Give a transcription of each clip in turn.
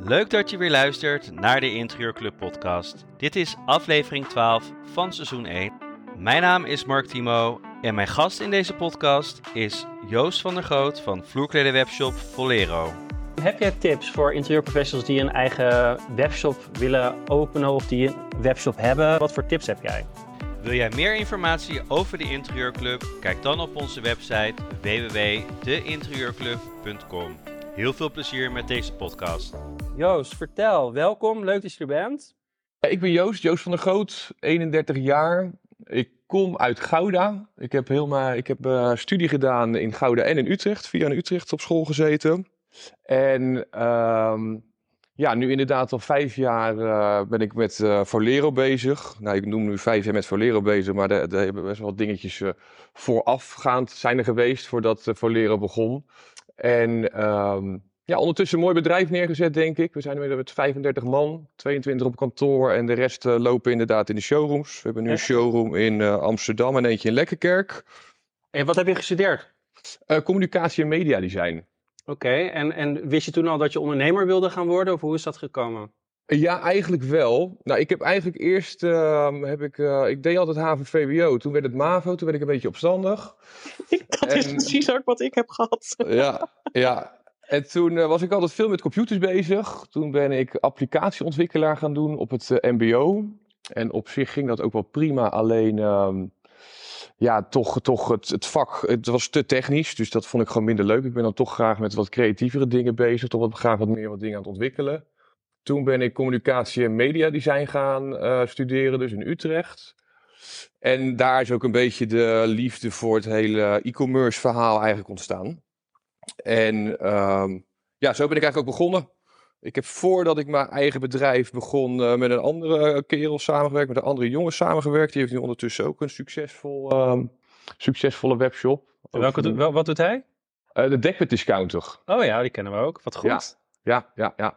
Leuk dat je weer luistert naar de Interieurclub podcast. Dit is aflevering 12 van seizoen 1. Mijn naam is Mark Timo en mijn gast in deze podcast is Joost van der Groot van vloerkledenwebshop Volero. Heb jij tips voor interieurprofessionals die een eigen webshop willen openen of die een webshop hebben? Wat voor tips heb jij? Wil jij meer informatie over de Interieurclub? Kijk dan op onze website www.deinterieurclub.com. Heel veel plezier met deze podcast. Joost, vertel. Welkom, leuk dat je er bent. Ik ben Joost, Joost van der Groot, 31 jaar. Ik kom uit Gouda. Ik heb, helemaal, ik heb uh, studie gedaan in Gouda en in Utrecht, via in Utrecht op school gezeten. En uh, ja, nu inderdaad al vijf jaar uh, ben ik met uh, Volero bezig. Nou, ik noem nu vijf jaar met Volero bezig, maar daar hebben best wel dingetjes voorafgaand zijn er geweest voordat Volero begon. En um, ja, ondertussen een mooi bedrijf neergezet, denk ik. We zijn nu met 35 man, 22 op kantoor en de rest lopen inderdaad in de showrooms. We hebben nu een showroom in Amsterdam en eentje in Lekkerkerk. En wat heb je gestudeerd? Communicatie en mediadesign. Oké, okay. en, en wist je toen al dat je ondernemer wilde gaan worden of hoe is dat gekomen? Ja, eigenlijk wel. Nou, ik heb eigenlijk eerst, uh, heb ik, uh, ik deed altijd HAVO-VWO. Toen werd het MAVO, toen werd ik een beetje opstandig. dat en, is precies ook wat ik heb gehad. Ja, ja. En toen uh, was ik altijd veel met computers bezig. Toen ben ik applicatieontwikkelaar gaan doen op het MBO. En op zich ging dat ook wel prima, alleen uh, ja, toch, toch het, het vak, het was te technisch, dus dat vond ik gewoon minder leuk. Ik ben dan toch graag met wat creatievere dingen bezig, toch wat, graag wat meer wat dingen aan het ontwikkelen. Toen ben ik communicatie en mediadesign gaan uh, studeren, dus in Utrecht. En daar is ook een beetje de liefde voor het hele e-commerce verhaal eigenlijk ontstaan. En um, ja, zo ben ik eigenlijk ook begonnen. Ik heb voordat ik mijn eigen bedrijf begon uh, met een andere kerel samengewerkt, met een andere jongen samengewerkt. Die heeft nu ondertussen ook een succesvol, um, succesvolle webshop. Welke, wel, wat doet hij? Uh, de Dekbed Discounter. Oh ja, die kennen we ook. Wat goed. Ja, ja, ja. ja.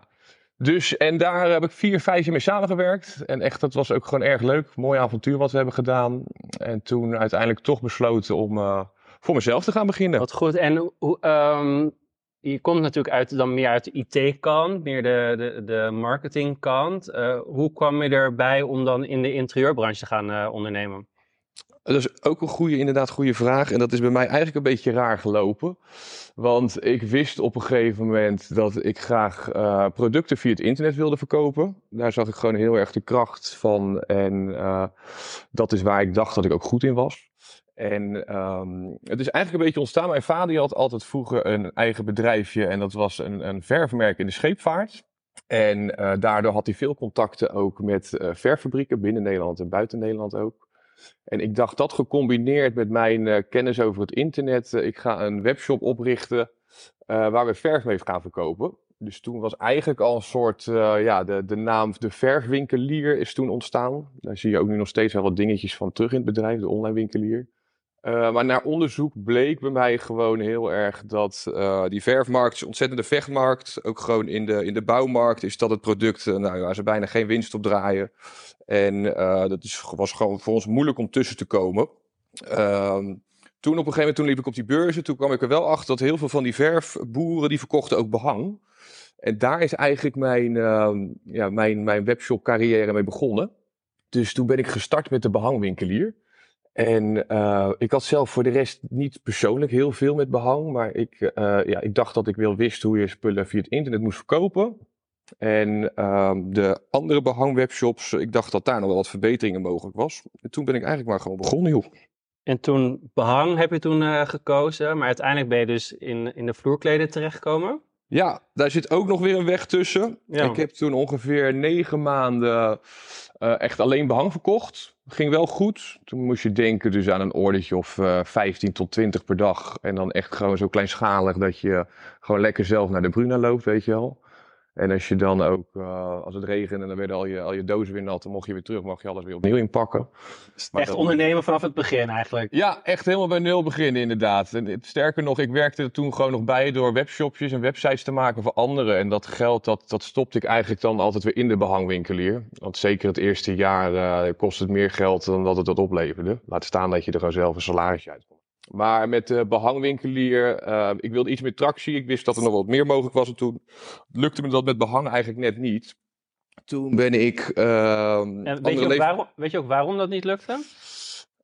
Dus, en daar heb ik vier, vijf jaar mee samengewerkt. En echt, dat was ook gewoon erg leuk. Mooi avontuur wat we hebben gedaan. En toen uiteindelijk toch besloten om uh, voor mezelf te gaan beginnen. Wat goed. En um, je komt natuurlijk uit, dan meer uit de IT-kant, meer de, de, de marketingkant. Uh, hoe kwam je erbij om dan in de interieurbranche te gaan uh, ondernemen? Dat is ook een goede, inderdaad goede vraag. En dat is bij mij eigenlijk een beetje raar gelopen. Want ik wist op een gegeven moment dat ik graag uh, producten via het internet wilde verkopen. Daar zag ik gewoon heel erg de kracht van. En dat is waar ik dacht dat ik ook goed in was. En um, het is eigenlijk een beetje ontstaan. Mijn vader had altijd vroeger een eigen bedrijfje. En dat was een, een verfmerk in de scheepvaart. En uh, daardoor had hij veel contacten ook met verffabrieken binnen Nederland en buiten Nederland ook. En ik dacht dat gecombineerd met mijn uh, kennis over het internet, uh, ik ga een webshop oprichten uh, waar we verf mee gaan verkopen. Dus toen was eigenlijk al een soort, ja, de, de naam de verfwinkelier is toen ontstaan. Daar zie je ook nu nog steeds wel wat dingetjes van terug in het bedrijf, de online winkelier. Maar naar onderzoek bleek bij mij gewoon heel erg dat die verfmarkt is een ontzettende vechtmarkt. Ook gewoon in de, in de bouwmarkt is dat het product nou, waar ze bijna geen winst op draaien. En dat is, was gewoon voor ons moeilijk om tussen te komen. Um, toen op een gegeven moment toen liep ik op die beurzen. Toen kwam ik er wel achter dat heel veel van die verfboeren die verkochten ook behang. En daar is eigenlijk mijn, uh, ja, mijn, mijn webshop carrière mee begonnen. Dus toen ben ik gestart met de behangwinkelier. En uh, ik had zelf voor de rest niet persoonlijk heel veel met behang. Maar ik, uh, ja, ik dacht dat ik wel wist hoe je spullen via het internet moest verkopen. En uh, de andere behangwebshops, ik dacht dat daar nog wel wat verbeteringen mogelijk was. En toen ben ik eigenlijk maar gewoon begonnen, joh. En toen behang heb je toen uh, gekozen, maar uiteindelijk ben je dus in, in de vloerkleden terechtgekomen? Ja, daar zit ook nog weer een weg tussen. Ja. Ik heb toen ongeveer negen maanden uh, echt alleen behang verkocht. Ging wel goed. Toen moest je denken dus aan een ordertje of uh, 15 tot 20 per dag. En dan echt gewoon zo kleinschalig dat je gewoon lekker zelf naar de Bruna loopt, weet je wel. En als je dan ook, uh, als het regende en dan werden al je, al je dozen weer nat, dan mocht je weer terug, mag je alles weer opnieuw inpakken. Echt dat... ondernemen vanaf het begin eigenlijk? Ja, echt helemaal bij nul beginnen inderdaad. En sterker nog, ik werkte er toen gewoon nog bij door webshopjes en websites te maken voor anderen. En dat geld, dat, dat stopte ik eigenlijk dan altijd weer in de behangwinkelier. Want zeker het eerste jaar uh, kost het meer geld dan dat het dat opleverde. Laat staan dat je er gewoon zelf een salarisje uit. Maar met de behangwinkelier, uh, ik wilde iets meer tractie. Ik wist dat er nog wat meer mogelijk was. En toen lukte me dat met behang eigenlijk net niet. Toen ben ik. Uh, en weet, je ook waarom, weet je ook waarom dat niet lukte?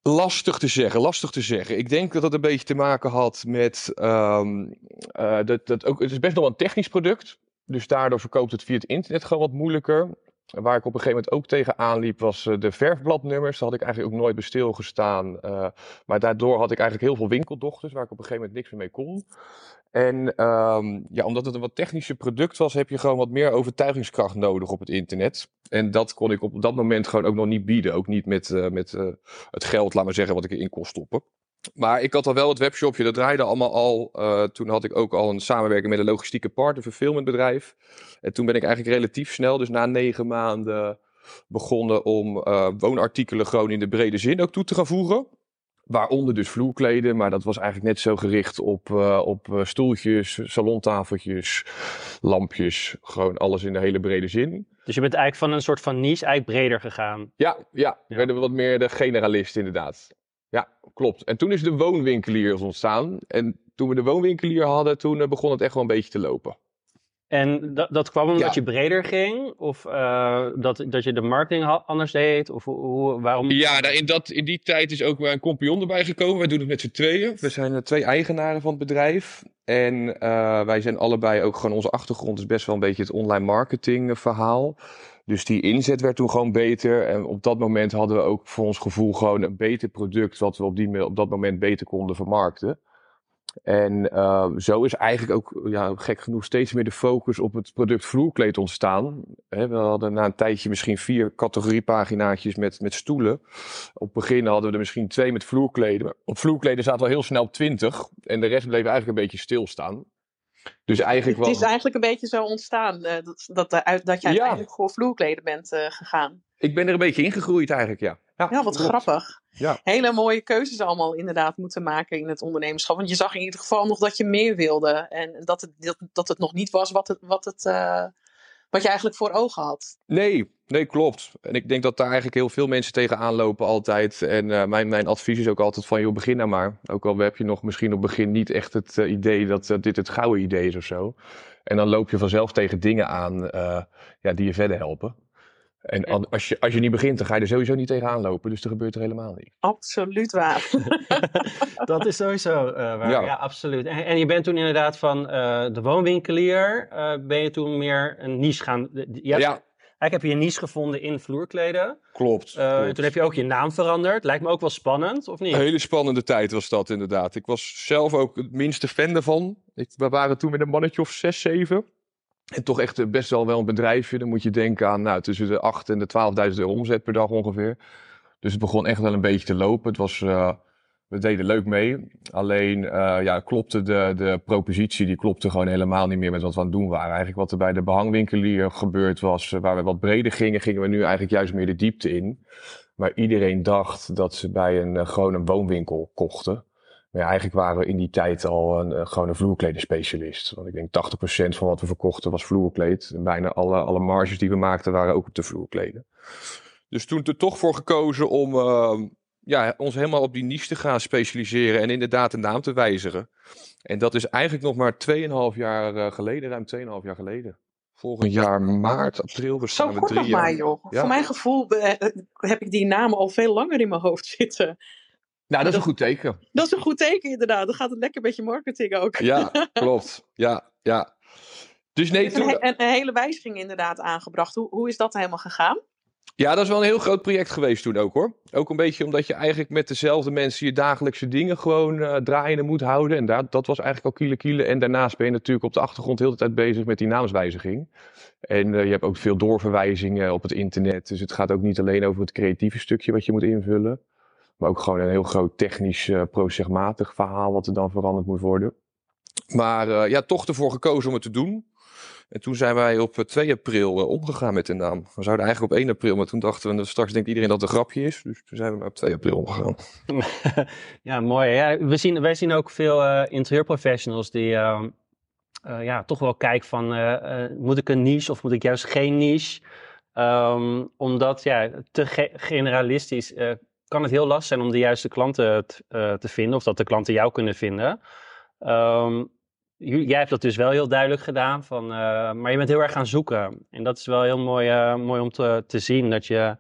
Lastig te zeggen, lastig te zeggen. Ik denk dat dat een beetje te maken had met. Um, uh, dat, dat ook, het is best nog een technisch product. Dus daardoor verkoopt het via het internet gewoon wat moeilijker. Waar ik op een gegeven moment ook tegen liep, was uh, de verfbladnummers. Daar had ik eigenlijk ook nooit bij stilgestaan. Uh, maar daardoor had ik eigenlijk heel veel winkeldochters waar ik op een gegeven moment niks meer mee kon. En um, ja, omdat het een wat technischer product was, heb je gewoon wat meer overtuigingskracht nodig op het internet. En dat kon ik op dat moment gewoon ook nog niet bieden. Ook niet met, uh, met het geld, laat maar zeggen, wat ik erin kon stoppen. Maar ik had al wel het webshopje, dat draaide allemaal al. Uh, toen had ik ook al een samenwerking met een logistieke partner, een fulfillmentbedrijf. En toen ben ik eigenlijk relatief snel, dus na negen maanden, begonnen om uh, woonartikelen gewoon in de brede zin ook toe te gaan voegen. Waaronder dus vloerkleden, maar dat was eigenlijk net zo gericht op, uh, op stoeltjes, salontafeltjes, lampjes. Gewoon alles in de hele brede zin. Dus je bent eigenlijk van een soort van niche eigenlijk breder gegaan. Ja, ja. ja. werden we wat meer de generalist inderdaad. Ja, klopt. En toen is de woonwinkelier ontstaan. En toen we de woonwinkelier hadden, toen begon het echt wel een beetje te lopen. En dat, dat kwam omdat ja. je breder ging? Of uh, dat, dat je de marketing anders deed? Of hoe, waarom? Ja, nou in, dat, in die tijd is ook weer een compagnon erbij gekomen. Wij doen het met z'n tweeën. We zijn twee eigenaren van het bedrijf. En uh, wij zijn allebei ook gewoon... Onze achtergrond is best wel een beetje het online marketing verhaal. Dus die inzet werd toen gewoon beter. En op dat moment hadden we ook voor ons gevoel gewoon een beter product. Wat we op, die, op dat moment beter konden vermarkten. En uh, zo is eigenlijk ook, ja, gek genoeg, steeds meer de focus op het product vloerkleed ontstaan. We hadden na een tijdje misschien vier categoriepaginaatjes met, met stoelen. Op het begin hadden we er misschien twee met vloerkleden. Op vloerkleden zaten al heel snel twintig. En de rest bleef eigenlijk een beetje stilstaan. Dus eigenlijk het is eigenlijk een beetje zo ontstaan uh, dat, dat, dat je uiteindelijk ja. voor vloerkleden bent uh, gegaan. Ik ben er een beetje ingegroeid eigenlijk, ja. Ja, ja wat klopt. grappig. Ja. Hele mooie keuzes allemaal inderdaad moeten maken in het ondernemerschap. Want je zag in ieder geval nog dat je meer wilde. En dat het, dat, dat het nog niet was wat, het, wat, het, wat je eigenlijk voor ogen had. Nee, nee, klopt. En ik denk dat daar eigenlijk heel veel mensen tegenaan lopen altijd. En uh, mijn, mijn advies is ook altijd van, joh, begin nou maar. Ook al heb je nog misschien op het begin niet echt het uh, idee dat uh, dit het gouden idee is of zo. En dan loop je vanzelf tegen dingen aan ja, die je verder helpen. En als je, als je niet begint, dan ga je er sowieso niet tegenaan lopen. Dus er gebeurt er helemaal niets. Absoluut waar. dat is sowieso uh, waar. Ja. ja, absoluut. En, en, je bent toen inderdaad van uh, de woonwinkelier, uh, ben je toen meer een niche gaan... Je hebt, ja. Eigenlijk heb je een niche gevonden in vloerkleden. Klopt, klopt. Toen heb je ook je naam veranderd. Lijkt me ook wel spannend, of niet? Een hele spannende tijd was dat inderdaad. Ik was zelf ook het minste fan ervan. Ik, we waren toen met een mannetje of zes, zeven. En toch echt best wel wel een bedrijfje. Dan moet je denken aan nou, tussen de 8 en de 12.000 euro omzet per dag ongeveer. Dus het begon echt wel een beetje te lopen. Het was, uh, we deden leuk mee. Alleen uh, ja, klopte de, de propositie, die klopte gewoon helemaal niet meer met wat we aan het doen waren. Eigenlijk wat er bij de behangwinkelier gebeurd was, waar we wat breder gingen, gingen we nu eigenlijk juist meer de diepte in. Maar iedereen dacht dat ze bij een, gewoon een woonwinkel kochten. Maar ja, eigenlijk waren we in die tijd al een, uh, gewoon een vloerkledenspecialist. Want ik denk 80% van wat we verkochten was vloerkleed. En bijna alle, alle marges die we maakten waren ook op de vloerkleden. Dus toen er toch voor gekozen om uh, ja, ons helemaal op die niche te gaan specialiseren. En inderdaad de naam te wijzigen. En dat is eigenlijk nog maar 2,5 jaar uh, geleden, ruim 2,5 jaar geleden. Volgend jaar maart, april, we Zo we kort nog maar, joh. Ja. Voor mijn gevoel eh, heb ik die namen al veel langer in mijn hoofd zitten. Nou, dat is een goed teken. Dat is een goed teken, inderdaad. Dan gaat het lekker met je marketing ook. Ja, klopt. Ja, ja. Dus nee, toen... een, een, hele wijziging inderdaad aangebracht. Hoe, hoe is dat helemaal gegaan? Ja, dat is wel een heel groot project geweest toen ook hoor. Ook een beetje omdat je eigenlijk met dezelfde mensen je dagelijkse dingen gewoon uh, draaiende moet houden. En daar, dat was eigenlijk al kiele kiele. En daarnaast ben je natuurlijk op de achtergrond heel de tijd bezig met die naamswijziging. En uh, je hebt ook veel doorverwijzingen op het internet. Dus het gaat ook niet alleen over het creatieve stukje wat je moet invullen. Maar ook gewoon een heel groot technisch, uh, procesmatig verhaal wat er dan veranderd moet worden. Maar uh, ja, toch ervoor gekozen om het te doen. En toen zijn wij op 2 april uh, omgegaan met de naam. We zouden eigenlijk op 1 april, maar toen dachten we, straks denkt iedereen dat het een grapje is. Dus toen zijn we op 2 april omgegaan. ja, mooi. Ja, we zien, wij zien ook veel interieurprofessionals die uh, ja, toch wel kijken van, moet ik een niche of moet ik juist geen niche? Um, omdat ja, te ge generalistisch kan het heel lastig zijn om de juiste klanten te vinden, of dat de klanten jou kunnen vinden. Um, jij hebt dat dus wel heel duidelijk gedaan, van, maar je bent heel erg gaan zoeken. En dat is wel heel mooi, mooi om te, te zien, dat je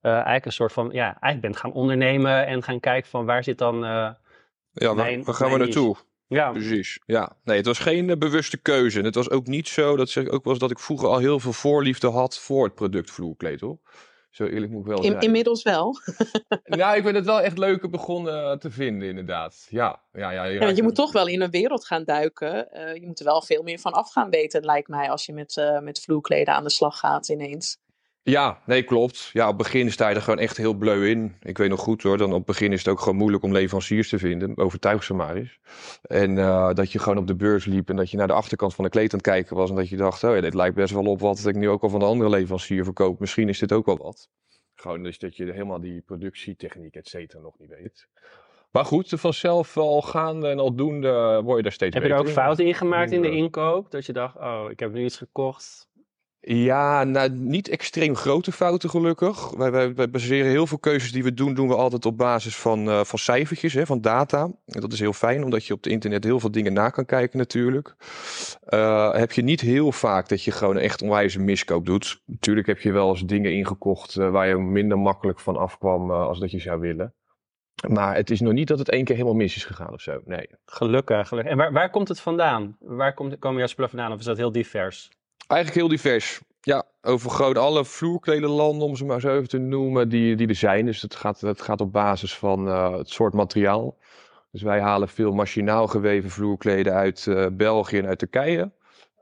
eigenlijk een soort van, ja, eigenlijk bent gaan ondernemen en gaan kijken van waar zit dan... ja, waar, waar gaan we naartoe? Ja. Precies. Ja. Nee, het was geen uh, bewuste keuze. En het was ook niet zo, dat zeg ik ook wel eens, dat ik vroeger al heel veel voorliefde had voor het product vloerkleed, hoor. Zo eerlijk moet ik wel In, Inmiddels wel. nou, ik ben het wel echt leuker begonnen eh, te vinden, inderdaad. Ja, ja, ja, je, ja, je moet toch wel in een wereld gaan duiken. Uh, je moet er wel veel meer van af gaan weten, lijkt mij, als je met, uh, met vloerkleden aan de slag gaat ineens. Ja, nee, klopt. Ja, op het begin sta je er gewoon echt heel bleu in. Ik weet nog goed hoor, dan op het begin is het ook gewoon moeilijk om leveranciers te vinden. Overtuig ze maar eens. En uh, dat je gewoon op de beurs liep en dat je naar de achterkant van de kleed aan het kijken was. En dat je dacht, oh ja, dit lijkt best wel op wat ik nu ook al van de andere leverancier verkoop. Misschien is dit ook wel wat. Gewoon dus dat je helemaal die productietechniek, et cetera, nog niet weet. Maar goed, vanzelf al gaande en al doende word je daar steeds Heb je er ook fouten in gemaakt in de inkoop? Dat je dacht, oh, ik heb nu iets gekocht ja, nou, niet extreem grote fouten gelukkig. Wij, wij, baseren heel veel keuzes die we doen, doen we altijd op basis van, uh, van cijfertjes, hè, van data. En dat is heel fijn, omdat je op het internet heel veel dingen na kan kijken natuurlijk. Uh, heb je niet heel vaak dat je gewoon echt onwijs miskoop doet. Natuurlijk heb je wel eens dingen ingekocht uh, waar je minder makkelijk van afkwam als dat je zou willen. Maar het is nog niet dat het één keer helemaal mis is gegaan of zo. Nee. Gelukkig, gelukkig. En waar, waar komt het vandaan? Waar komt, komen jouw spullen vandaan? Of is dat heel divers? Eigenlijk heel divers. Ja, over groot alle vloerkledenlanden, om ze maar zo even te noemen, die, die er zijn. Dus het gaat, het gaat op basis van uh, het soort materiaal. Dus wij halen veel machinaal geweven vloerkleden uit uh, België en uit Turkije.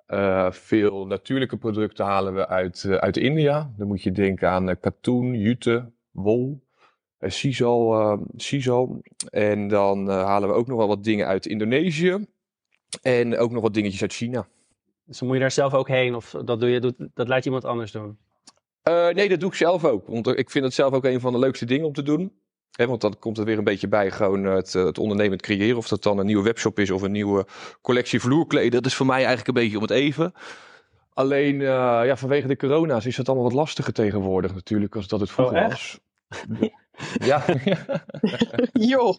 Uh, veel natuurlijke producten halen we uit, uit India. Dan moet je denken aan katoen, jute, wol, sisal, sisal. En dan halen we ook nog wel wat dingen uit Indonesië. En ook nog wat dingetjes uit China. Dus moet je daar zelf ook heen of dat, doe je, dat laat je iemand anders doen? Uh, nee, dat doe ik zelf ook. Want ik vind het zelf ook een van de leukste dingen om te doen. want dan komt het weer een beetje bij gewoon het, het ondernemend creëren. Of dat dan een nieuwe webshop is of een nieuwe collectie vloerkleden. Dat is voor mij eigenlijk een beetje om het even. Alleen uh, ja, vanwege de corona's is het allemaal wat lastiger tegenwoordig natuurlijk als dat het vroeger oh, was. Ja. Joh.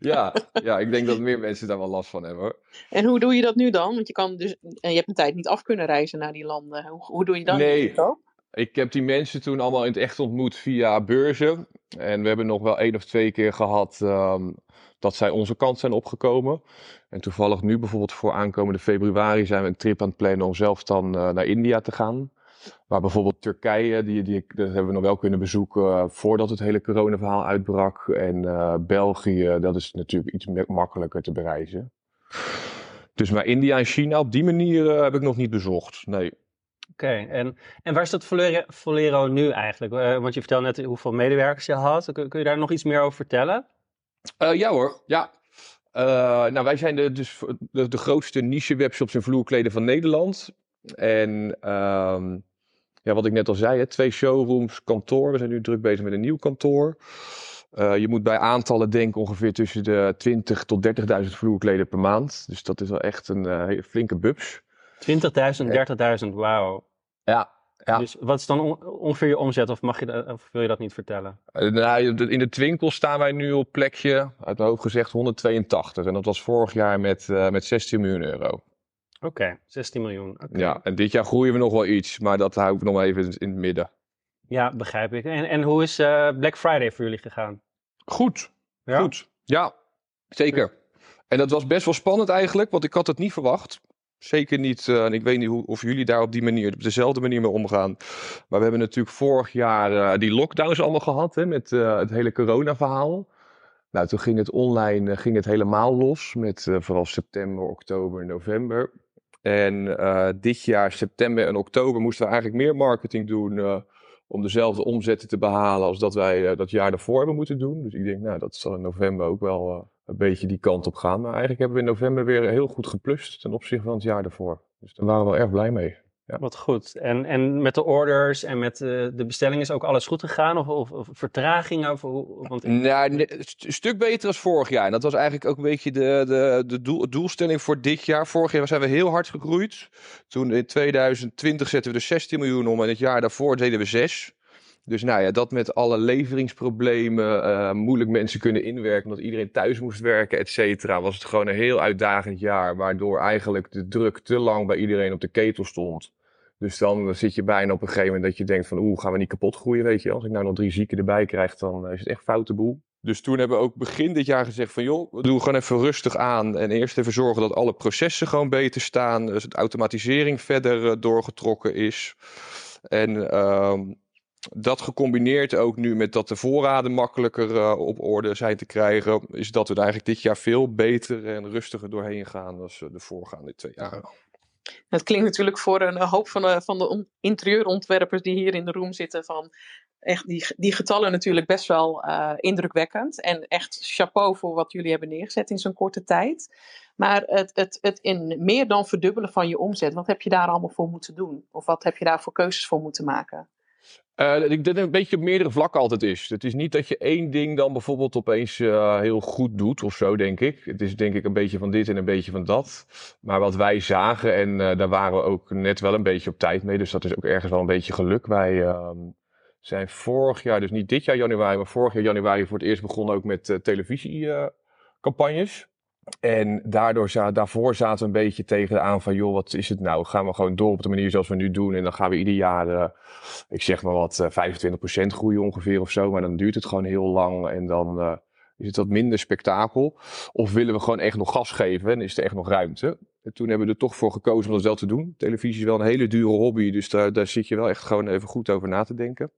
ja, ja, ik denk dat meer mensen daar wel last van hebben hoor. En hoe doe je dat nu dan? Want je kan dus, en je hebt een tijd niet af kunnen reizen naar die landen. Hoe, hoe doe je dat? Nee, ik heb die mensen toen allemaal in het echt ontmoet via beurzen. En we hebben nog wel één of twee keer gehad um, dat zij onze kant zijn opgekomen. En toevallig nu bijvoorbeeld voor aankomende februari zijn we een trip aan het plannen om zelf dan uh, naar India te gaan. Maar bijvoorbeeld Turkije, die, die, dat hebben we nog wel kunnen bezoeken uh, voordat het hele coronaverhaal uitbrak. En uh, België, dat is natuurlijk iets makkelijker te bereizen. Dus maar India en China, op die manier uh, heb ik nog niet bezocht. Nee. Oké, en, en waar staat Volero, nu eigenlijk? want je vertelde net hoeveel medewerkers je had. Kun, kun je daar nog iets meer over vertellen? ja hoor, ja. nou, wij zijn de, dus de, de grootste niche webshops in vloerkleden van Nederland. En ehm, ja, wat ik net al zei, hè, twee showrooms, kantoor. We zijn nu druk bezig met een nieuw kantoor. Uh, je moet bij aantallen denken ongeveer tussen de 20 tot 30.000 vloerkleden per maand. Dus dat is wel echt een uh, flinke bubs. 20.000, 30.000, wauw. Ja, ja. Dus wat is dan ongeveer je omzet of, mag je dat, of wil je dat niet vertellen? Uh, nou, in de twinkel staan wij nu op plekje, uit mijn hoofd gezegd, 182. En dat was vorig jaar met, met 16 miljoen euro. Oké, 16 miljoen. Ja, en dit jaar groeien we nog wel iets, maar dat hou ik nog even in het midden. Ja, begrijp ik. En, en hoe is uh, Black Friday voor jullie gegaan? Goed, ja? goed. Ja, zeker. En dat was best wel spannend eigenlijk, want ik had het niet verwacht. Zeker niet, uh, en ik weet niet hoe, of jullie daar op die manier, op dezelfde manier mee omgaan. Maar we hebben natuurlijk vorig jaar uh, die lockdowns allemaal gehad, hè, met het hele corona-verhaal. Nou, toen ging het online ging het helemaal los, met vooral september, oktober, november. En uh, dit jaar, september en oktober, moesten we eigenlijk meer marketing doen uh, om dezelfde omzetten te behalen als dat wij uh, dat jaar daarvoor hebben moeten doen. Dus ik denk, nou, dat zal in november ook wel een beetje die kant op gaan. Maar eigenlijk hebben we in november weer heel goed geplust ten opzichte van het jaar daarvoor. Dus daar waren we wel erg blij mee. Ja. Wat goed. En, en met de orders en met uh, de bestelling is ook alles goed gegaan? Of, of, of vertraging? Of, want... Nou, een stuk beter als vorig jaar. En dat was eigenlijk ook een beetje de, de, de doel, doelstelling voor dit jaar. Vorig jaar zijn we heel hard gegroeid. Toen in 2020 zetten we er 16 miljoen om en het jaar daarvoor deden we 6. Dus nou ja, dat met alle leveringsproblemen, uh, moeilijk mensen kunnen inwerken, omdat iedereen thuis moest werken, et cetera, was het gewoon een heel uitdagend jaar, waardoor eigenlijk de druk te lang bij iedereen op de ketel stond. Dus dan zit je bijna op een gegeven moment dat je denkt van, oeh, gaan we niet kapot groeien, weet je. Als ik nou nog drie zieken erbij krijg, dan is het echt foute boel. Dus toen hebben we ook begin dit jaar gezegd van joh, we doen gewoon even rustig aan. En eerst even zorgen dat alle processen gewoon beter staan. Dus de automatisering verder uh, doorgetrokken is. En ehm, dat gecombineerd ook nu met dat de voorraden makkelijker uh, op orde zijn te krijgen, is dat we er eigenlijk dit jaar veel beter en rustiger doorheen gaan dan de voorgaande twee jaar. Het klinkt natuurlijk voor een hoop van de, van de interieurontwerpers die hier in de room zitten van echt die, die getallen natuurlijk best wel uh, indrukwekkend. En echt chapeau voor wat jullie hebben neergezet in zo'n korte tijd. Maar het, het, het in meer dan verdubbelen van je omzet, wat heb je daar allemaal voor moeten doen? Of wat heb je daar voor keuzes voor moeten maken? Uh, ik denk dat het een beetje op meerdere vlakken altijd is. Het is niet dat je één ding dan bijvoorbeeld opeens uh, heel goed doet of zo, denk ik. Het is denk ik een beetje van dit en een beetje van dat. Maar wat wij zagen, en uh, daar waren we ook net wel een beetje op tijd mee, dus dat is ook ergens wel een beetje geluk. Wij ehm, zijn vorig jaar, dus niet dit jaar januari, maar vorig jaar januari voor het eerst begonnen ook met televisiecampagnes. En daardoor daarvoor zaten we een beetje tegen aan van, joh, wat is het nou? Gaan we gewoon door op de manier zoals we nu doen? En dan gaan we ieder jaar, uh, ik zeg maar wat, uh, eh, 25% groeien ongeveer of zo. Maar dan duurt het gewoon heel lang en dan uh, is het wat minder spektakel. Of willen we gewoon echt nog gas geven en is er echt nog ruimte? En toen hebben we er toch voor gekozen om dat wel te doen. Televisie is wel een hele dure hobby, dus daar, daar zit je wel echt gewoon even goed over na te denken.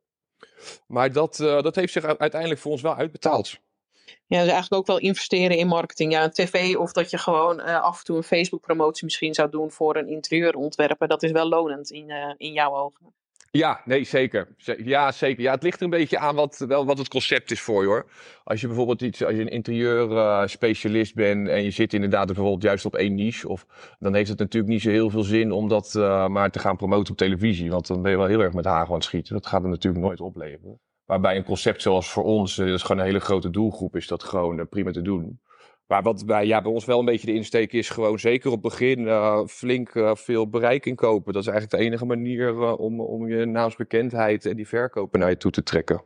Maar dat, dat heeft zich uiteindelijk voor ons wel uitbetaald. Ja, dus eigenlijk ook wel investeren in marketing. Ja, een tv of dat je gewoon uh, af en toe een Facebook promotie misschien zou doen voor een interieurontwerper. Dat is wel lonend in, uh, in jouw ogen. Ja, nee, zeker. Ja, zeker. Ja, het ligt er een beetje aan wat, wel wat het concept is voor je hoor. Als je bijvoorbeeld iets, als je een interieurspecialist uh, bent en je zit inderdaad bijvoorbeeld juist op één niche, of, dan heeft het natuurlijk niet zo heel veel zin om dat uh, maar te gaan promoten op televisie. Want dan ben je wel heel erg met hagel aan het schieten. Dat gaat er natuurlijk nooit opleveren. Waarbij een concept zoals voor ons, eh, dat is gewoon een hele grote doelgroep, is dat gewoon uh, prima te doen. Maar wat bij, ja, bij ons wel een beetje de insteek is, gewoon zeker op het begin uh, flink veel bereik inkopen. Dat is eigenlijk de enige manier om, om je naamsbekendheid en die verkopen naar je toe te trekken.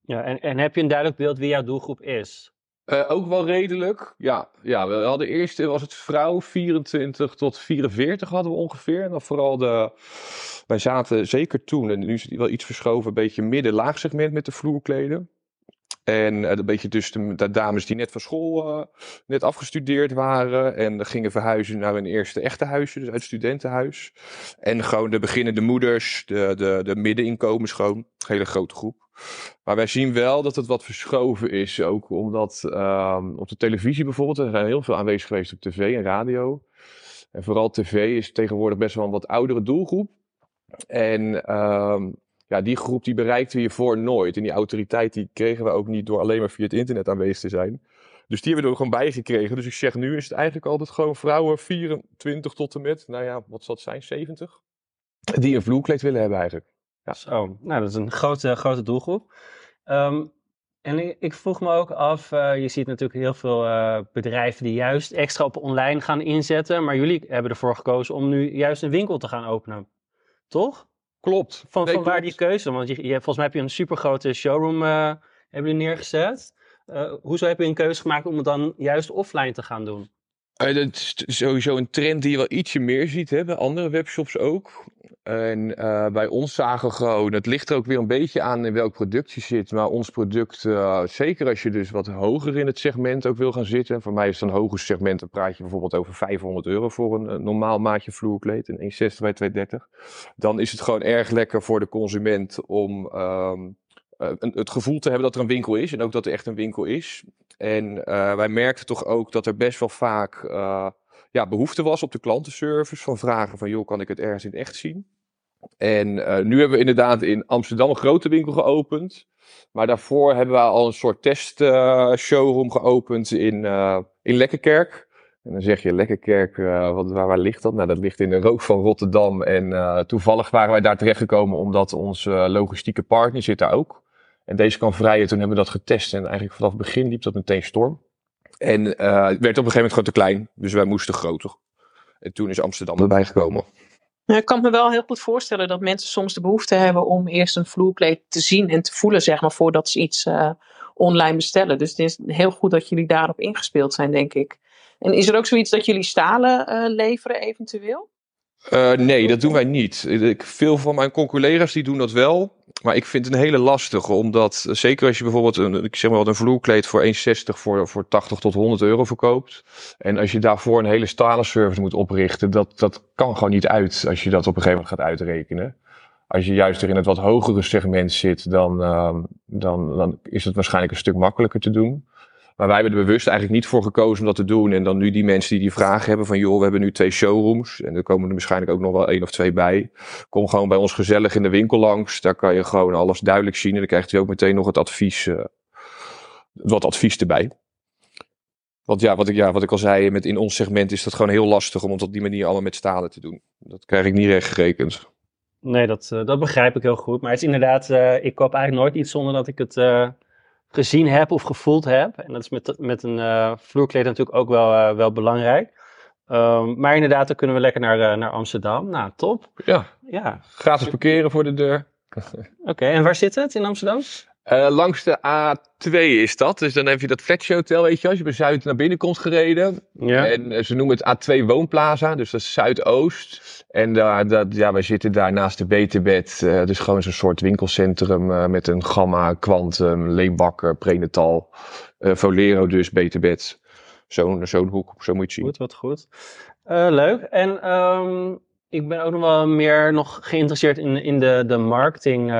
Ja, en, en heb je een duidelijk beeld wie jouw doelgroep is? Uh, ook wel redelijk. Ja, ja, we hadden eerst was het vrouw 24 tot 44 hadden we ongeveer. En dan vooral de. Wij zaten zeker toen, en nu is het wel iets verschoven, een beetje midden-laag segment met de vloerkleden. En uh, een beetje dus de, dames die net van school net afgestudeerd waren. En gingen verhuizen naar een eerste echte huisje, dus uit studentenhuis. En gewoon de beginnende moeders, de, de, de middeninkomens gewoon. Hele grote groep. Maar wij zien wel dat het wat verschoven is. Ook omdat uh, op de televisie bijvoorbeeld, er zijn heel veel aanwezig geweest op tv en radio. En vooral tv is tegenwoordig best wel een wat oudere doelgroep. En uh, ja, die groep die bereikten we voor nooit. En die autoriteit die kregen we ook niet door alleen maar via het internet aanwezig te zijn. Dus die hebben we er gewoon bij gekregen. Dus ik zeg nu is het eigenlijk altijd gewoon vrouwen 24 tot en met, nou ja, wat zal het zijn, 70? Die een vloerkleed willen hebben eigenlijk. Ja. Zo, nou dat is een grote, grote doelgroep. Um, en ik vroeg me ook af, uh, je ziet natuurlijk heel veel uh, bedrijven die juist extra op online gaan inzetten. Maar jullie hebben ervoor gekozen om nu juist een winkel te gaan openen. Toch? Klopt. Van, van waar die keuze? Want je, je, volgens mij heb je een supergrote showroom uh, hebben neergezet. hoezo heb je een keuze gemaakt om het dan juist offline te gaan doen? Uh, dat is sowieso een trend die je wel ietsje meer ziet, bij andere webshops ook. En uh, bij ons zagen gewoon, het ligt er ook weer een beetje aan in welk product je zit. Maar ons product, uh, zeker als je dus wat hoger in het segment ook wil gaan zitten. Voor mij is een hoger segment, dan praat je bijvoorbeeld over 500 euro voor een, normaal maatje vloerkleed. Een 1,60 bij 230. Dan is het gewoon erg lekker voor de consument om um, het gevoel te hebben dat er een winkel is. En ook dat er echt een winkel is. En uh, wij merkten toch ook dat er best wel vaak uh, ja, behoefte was op de klantenservice. Van vragen van, joh, kan ik het ergens in echt zien? En uh, nu hebben we inderdaad in Amsterdam een grote winkel geopend. Maar daarvoor hebben we al een soort test showroom geopend in, in Lekkerkerk. En dan zeg je, Lekkerkerk, wat, waar, waar, ligt dat? Nou, dat ligt in de rook van Rotterdam. En toevallig waren wij daar terechtgekomen omdat onze logistieke partner zit daar ook. En deze kan vrijen, toen hebben we dat getest. En eigenlijk vanaf het begin liep dat meteen storm. En uh, het werd op een gegeven moment gewoon te klein. Dus wij moesten groter. En toen is Amsterdam erbij gekomen. ik kan me wel heel goed voorstellen dat mensen soms de behoefte hebben om eerst een vloerkleed te zien en te voelen, zeg maar, voordat ze iets uh, online bestellen. Dus het is heel goed dat jullie daarop ingespeeld zijn, denk ik. En is er ook zoiets dat jullie stalen uh, leveren eventueel? Uh, nee, dat doen wij niet. Ik, veel van mijn conculega's die doen dat wel. Maar ik vind het een hele lastige, omdat zeker als je bijvoorbeeld een, ik zeg maar wat, een vloerkleed voor 1,60 voor, voor 80 tot 100 euro verkoopt. En als je daarvoor een hele stalen service moet oprichten, dat, dat kan gewoon niet uit als je dat op een gegeven moment gaat uitrekenen. Als je juist er in het wat hogere segment zit, dan, uh, dan, dan is het waarschijnlijk een stuk makkelijker te doen. Maar wij hebben er bewust eigenlijk niet voor gekozen om dat te doen. En dan nu die mensen die die vraag hebben van joh, we hebben nu twee showrooms. En er komen er waarschijnlijk ook nog wel één of twee bij. Kom gewoon bij ons gezellig in de winkel langs. Daar kan je gewoon alles duidelijk zien. En dan krijgt u ook meteen nog het advies, uh, wat advies erbij. Want ja wat, ik, ja, wat ik al zei, met in ons segment is dat gewoon heel lastig om het op die manier allemaal met stalen te doen. Dat krijg ik niet recht gerekend. Nee, dat, uh, dat begrijp ik heel goed. Maar het is inderdaad, uh, ik koop eigenlijk nooit iets zonder dat ik het gezien heb of gevoeld heb. En dat is met, met een uh, vloerkleed natuurlijk ook wel, uh, wel belangrijk. Um, maar inderdaad, dan kunnen we lekker naar, uh, naar Amsterdam. Nou, top. Ja, ja. gratis parkeren voor de deur. Oké, okay, en waar zit het in Amsterdam? Uh, langs de A2 is dat. Dus dan heb je dat Fletcher Hotel, weet je, als je bij Zuid naar binnen komt gereden. Ja. En uh, ze noemen het A2 Woonplaza, dus dat is Zuidoost. En daar, dat, ja, wij zitten daar naast de Beterbed. Uh, dus gewoon zo'n soort winkelcentrum met een Gamma, Quantum, Leembakker, Prenatal, Volero dus, Beterbed. Zo'n zo'n hoek, zo moet je zien. Goed, wat goed. leuk. En um, ik ben ook nog wel meer nog geïnteresseerd in, in de, de marketing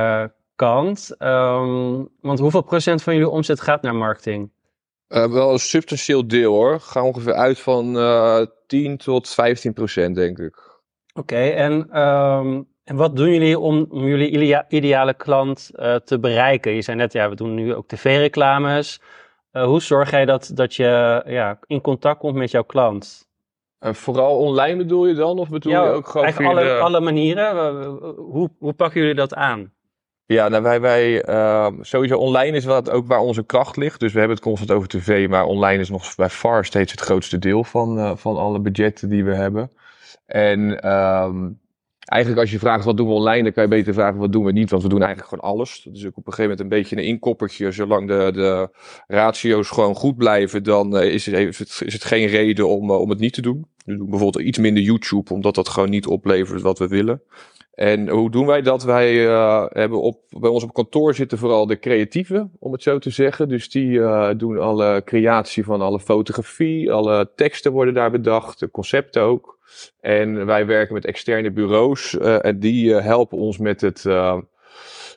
kant. Um, want hoeveel procent van jullie omzet gaat naar marketing? Uh, wel een substantieel deel hoor. Ga ongeveer uit van uh, 10 tot 15 procent, denk ik. Oké, okay, en, um, en wat doen jullie om, om jullie ideale klant uh, te bereiken? Je zei net, ja, we doen nu ook tv-reclames. Hoe zorg jij dat, dat je ja, in contact komt met jouw klant? En vooral online bedoel je dan? Of bedoel ja, je ook gewoon via alle, de... alle manieren. Hoe, hoe pakken jullie dat aan? Ja, nou wij, wij uh, sowieso online is wat ook waar onze kracht ligt. Dus we hebben het constant over tv, maar online is nog bij far steeds het grootste deel van, uh, van alle budgetten die we hebben. En um, eigenlijk als je vraagt wat doen we online, dan kan je beter vragen wat doen we niet, want we doen eigenlijk gewoon alles. Is ook op een gegeven moment een beetje een inkoppertje. Zolang de, de ratio's gewoon goed blijven, dan uh, is, het, is, het, geen reden om, om het niet te doen. We doen bijvoorbeeld iets minder YouTube, omdat dat gewoon niet oplevert wat we willen. En hoe doen wij dat? Wij uh, hebben op, bij ons op kantoor zitten vooral de creatieven, om het zo te zeggen. Dus die uh, doen alle creatie van alle fotografie, alle teksten worden daar bedacht, de concepten ook. En wij werken met externe bureaus uh, en die helpen ons met het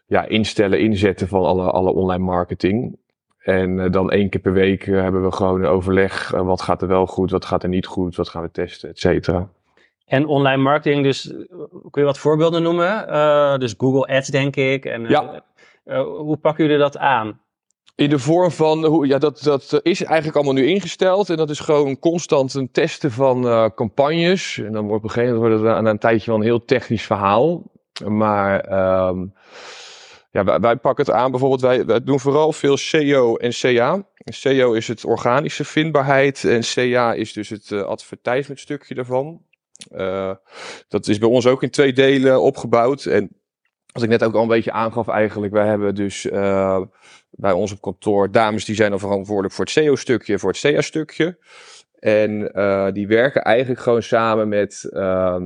ja, instellen, inzetten van alle, alle online marketing. En dan één keer per week hebben we gewoon een overleg. wat gaat er wel goed, wat gaat er niet goed, wat gaan we testen, et cetera. En online marketing, dus eh, kun je wat voorbeelden noemen? Uh, dus Google Ads, denk ik. En, ja. Uh, hoe pakken jullie dat aan? In de vorm van, hoe, ja, dat, dat is eigenlijk allemaal nu ingesteld. En dat is gewoon constant een testen van uh, campagnes. En dan wordt op een gegeven moment wordt het aan een tijdje wel een heel technisch verhaal. Maar um, ja, wij, wij, pakken het aan. Bijvoorbeeld, wij, wij doen vooral veel SEO en CA. SEO is het organische vindbaarheid. En CA is dus het uh, advertisement stukje daarvan. Uh, dat is bij ons ook in twee delen opgebouwd. En wat ik net ook al een beetje aangaf eigenlijk, wij hebben dus uh, bij ons op kantoor dames die zijn verantwoordelijk voor het SEO-stukje en voor het CA-stukje. En uh, die werken eigenlijk gewoon samen met, uh,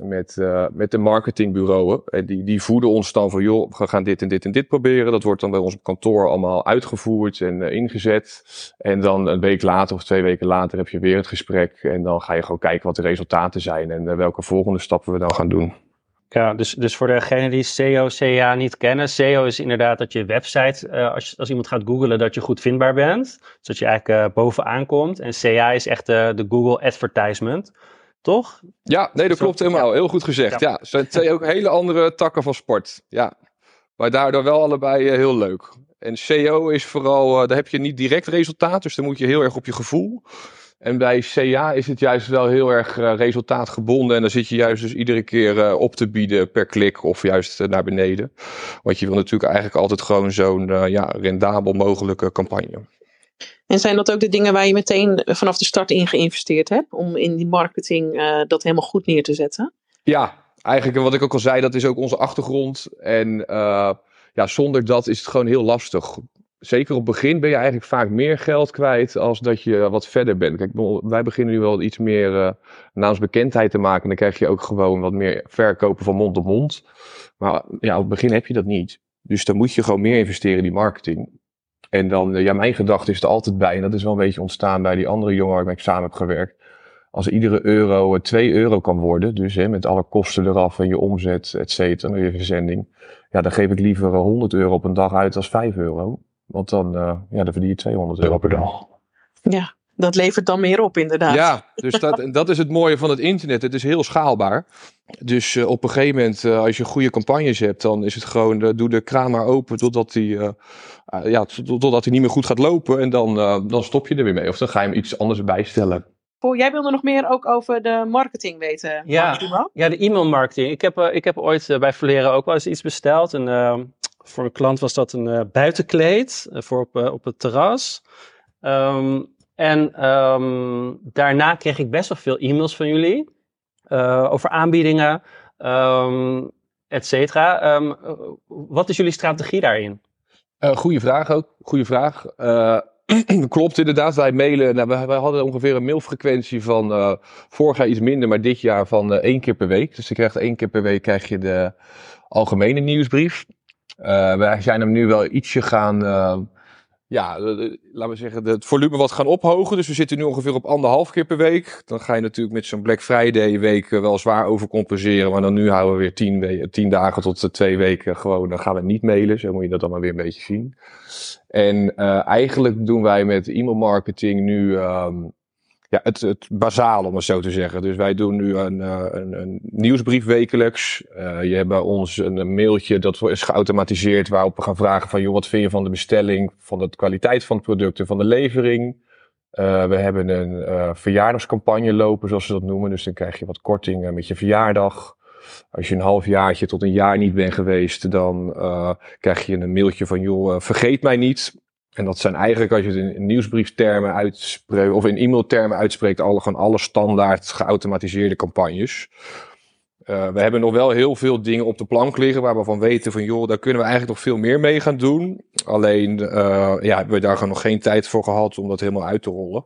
met, uh, met de marketingbureaus. En die, die voeden ons dan van, joh, we gaan dit en dit en dit proberen. Dat wordt dan bij ons op kantoor allemaal uitgevoerd en uh, ingezet. En dan een week later of twee weken later heb je weer het gesprek. En dan ga je gewoon kijken wat de resultaten zijn en welke volgende stappen we dan gaan doen. Ja, dus, dus voor degenen die SEO, CA niet kennen. SEO is inderdaad dat je website, uh, als, als iemand gaat googlen, dat je goed vindbaar bent. Zodat je eigenlijk uh, bovenaan komt. En CA is echt uh, de Google Advertisement. Toch? Ja, nee, dat klopt helemaal. Heel goed gezegd. Ja, ja zijn twee ook hele andere takken van sport. Ja, maar daardoor wel allebei heel leuk. En SEO is vooral, daar heb je niet direct resultaat. Dus dan moet je heel erg op je gevoel. En bij CA is het juist wel heel erg uh, resultaatgebonden. En dan zit je juist dus iedere keer uh, op te bieden per klik of juist uh, naar beneden. Want je wil natuurlijk eigenlijk altijd gewoon zo'n ja, rendabel mogelijke campagne. En zijn dat ook de dingen waar je meteen vanaf de start in geïnvesteerd hebt? Om in die marketing dat helemaal goed neer te zetten? Ja, eigenlijk wat ik ook al zei, dat is ook onze achtergrond. En ja, zonder dat is het gewoon heel lastig zeker op het begin ben je eigenlijk vaak meer geld kwijt als dat je wat verder bent. Kijk, wij beginnen nu wel iets meer uh, naamsbekendheid te maken. Dan krijg je ook gewoon wat meer verkopen van mond op mond. Maar ja, op het begin heb je dat niet. Dus dan moet je gewoon meer investeren in die marketing. En dan, eh, ja, mijn gedachte is er altijd bij. En dat is wel een beetje ontstaan bij die andere jongen waar ik samen heb gewerkt. Als iedere euro 2 eh, euro kan worden, dus hè, met alle kosten eraf en je omzet, et cetera, je verzending. Ja, dan geef ik liever 100 euro op een dag uit als 5 euro. Want dan, uh, ja, dan verdien je 200 euro per dag. Ja, dat levert dan meer op inderdaad. Ja, dus dat, dat is het mooie van het internet. Het is heel schaalbaar. Dus uh, op een gegeven moment, uh, als je goede campagnes hebt, dan is het gewoon, doe de kraan maar open totdat hij ja, totdat hij niet meer goed gaat lopen. En dan, dan stop je er weer mee. Of dan ga je hem iets anders bijstellen. Oh, jij wilde nog meer ook over de marketing weten. Ja, ja de e-mail marketing. Ik heb, ik heb ooit bij Verleren ook wel eens iets besteld. En voor een klant was dat een uh, buitenkleed uh, voor op, uh, op het terras. Um, en um, daarna kreeg ik best wel veel e-mails van jullie over aanbiedingen, um, et cetera. wat is jullie strategie daarin? goeie vraag ook. Goeie vraag. Klopt inderdaad, wij mailen. Nou, wij, wij, hadden ongeveer een mailfrequentie van vorig jaar iets minder, maar dit jaar van één keer per week. Dus je krijgt één keer per week krijg je de algemene nieuwsbrief. Uh, wij zijn hem nu wel ietsje gaan, uh, ja, laten we zeggen, het volume wat gaan ophogen. Dus we zitten nu ongeveer op anderhalf keer per week. Dan ga je natuurlijk met zo'n Black Friday week eh, wel zwaar overcompenseren. Maar dan nu houden we weer tien, tien dagen tot twee weken gewoon, dan gaan we niet mailen. Zo moet je dat dan maar weer een beetje zien. En eigenlijk doen wij met e-mail marketing nu um, ja, het, het bazaal, om het zo te zeggen. Dus wij doen nu een, uh, een, nieuwsbrief wekelijks. Uh, je hebt bij ons een, mailtje dat is geautomatiseerd waarop we gaan vragen van... joh, wat vind je van de bestelling, van de kwaliteit van het product en van de levering? Uh, we hebben een verjaardagscampagne lopen, zoals ze dat noemen. Dus dan krijg je wat korting met je verjaardag. Als je een half jaartje tot een jaar niet bent geweest, dan krijg je een mailtje van... joh, vergeet mij niet. En dat zijn eigenlijk, als je het in nieuwsbrieftermen uitspreekt, of in e-mailtermen uitspreekt, alle, gewoon alle standaard geautomatiseerde campagnes. Uh, we hebben nog wel heel veel dingen op de plank liggen waar we van weten van joh, daar kunnen we eigenlijk nog veel meer mee gaan doen. Alleen uh, ja, hebben we daar gewoon nog geen tijd voor gehad om dat helemaal uit te rollen.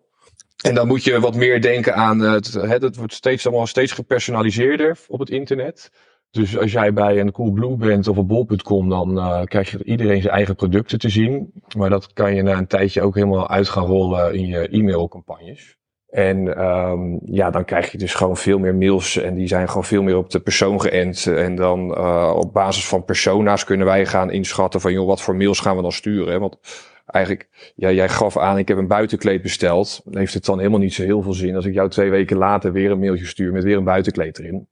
En dan moet je wat meer denken aan het, het wordt steeds allemaal steeds gepersonaliseerder op het internet. Dus als jij bij een Coolblue bent of een bol.com, dan uh, krijg je iedereen zijn eigen producten te zien. Maar dat kan je na een tijdje ook helemaal uit gaan rollen in je e-mailcampagnes. En um, ja, dan krijg je dus gewoon veel meer mails en die zijn gewoon veel meer op de persoon geënt. En dan uh, op basis van persona's kunnen wij gaan inschatten van joh, wat voor mails gaan we dan sturen. Want eigenlijk, ja, jij gaf aan, ik heb een buitenkleed besteld. Heeft het dan helemaal niet zo heel veel zin als ik jou twee weken later weer een mailtje stuur met weer een buitenkleed erin.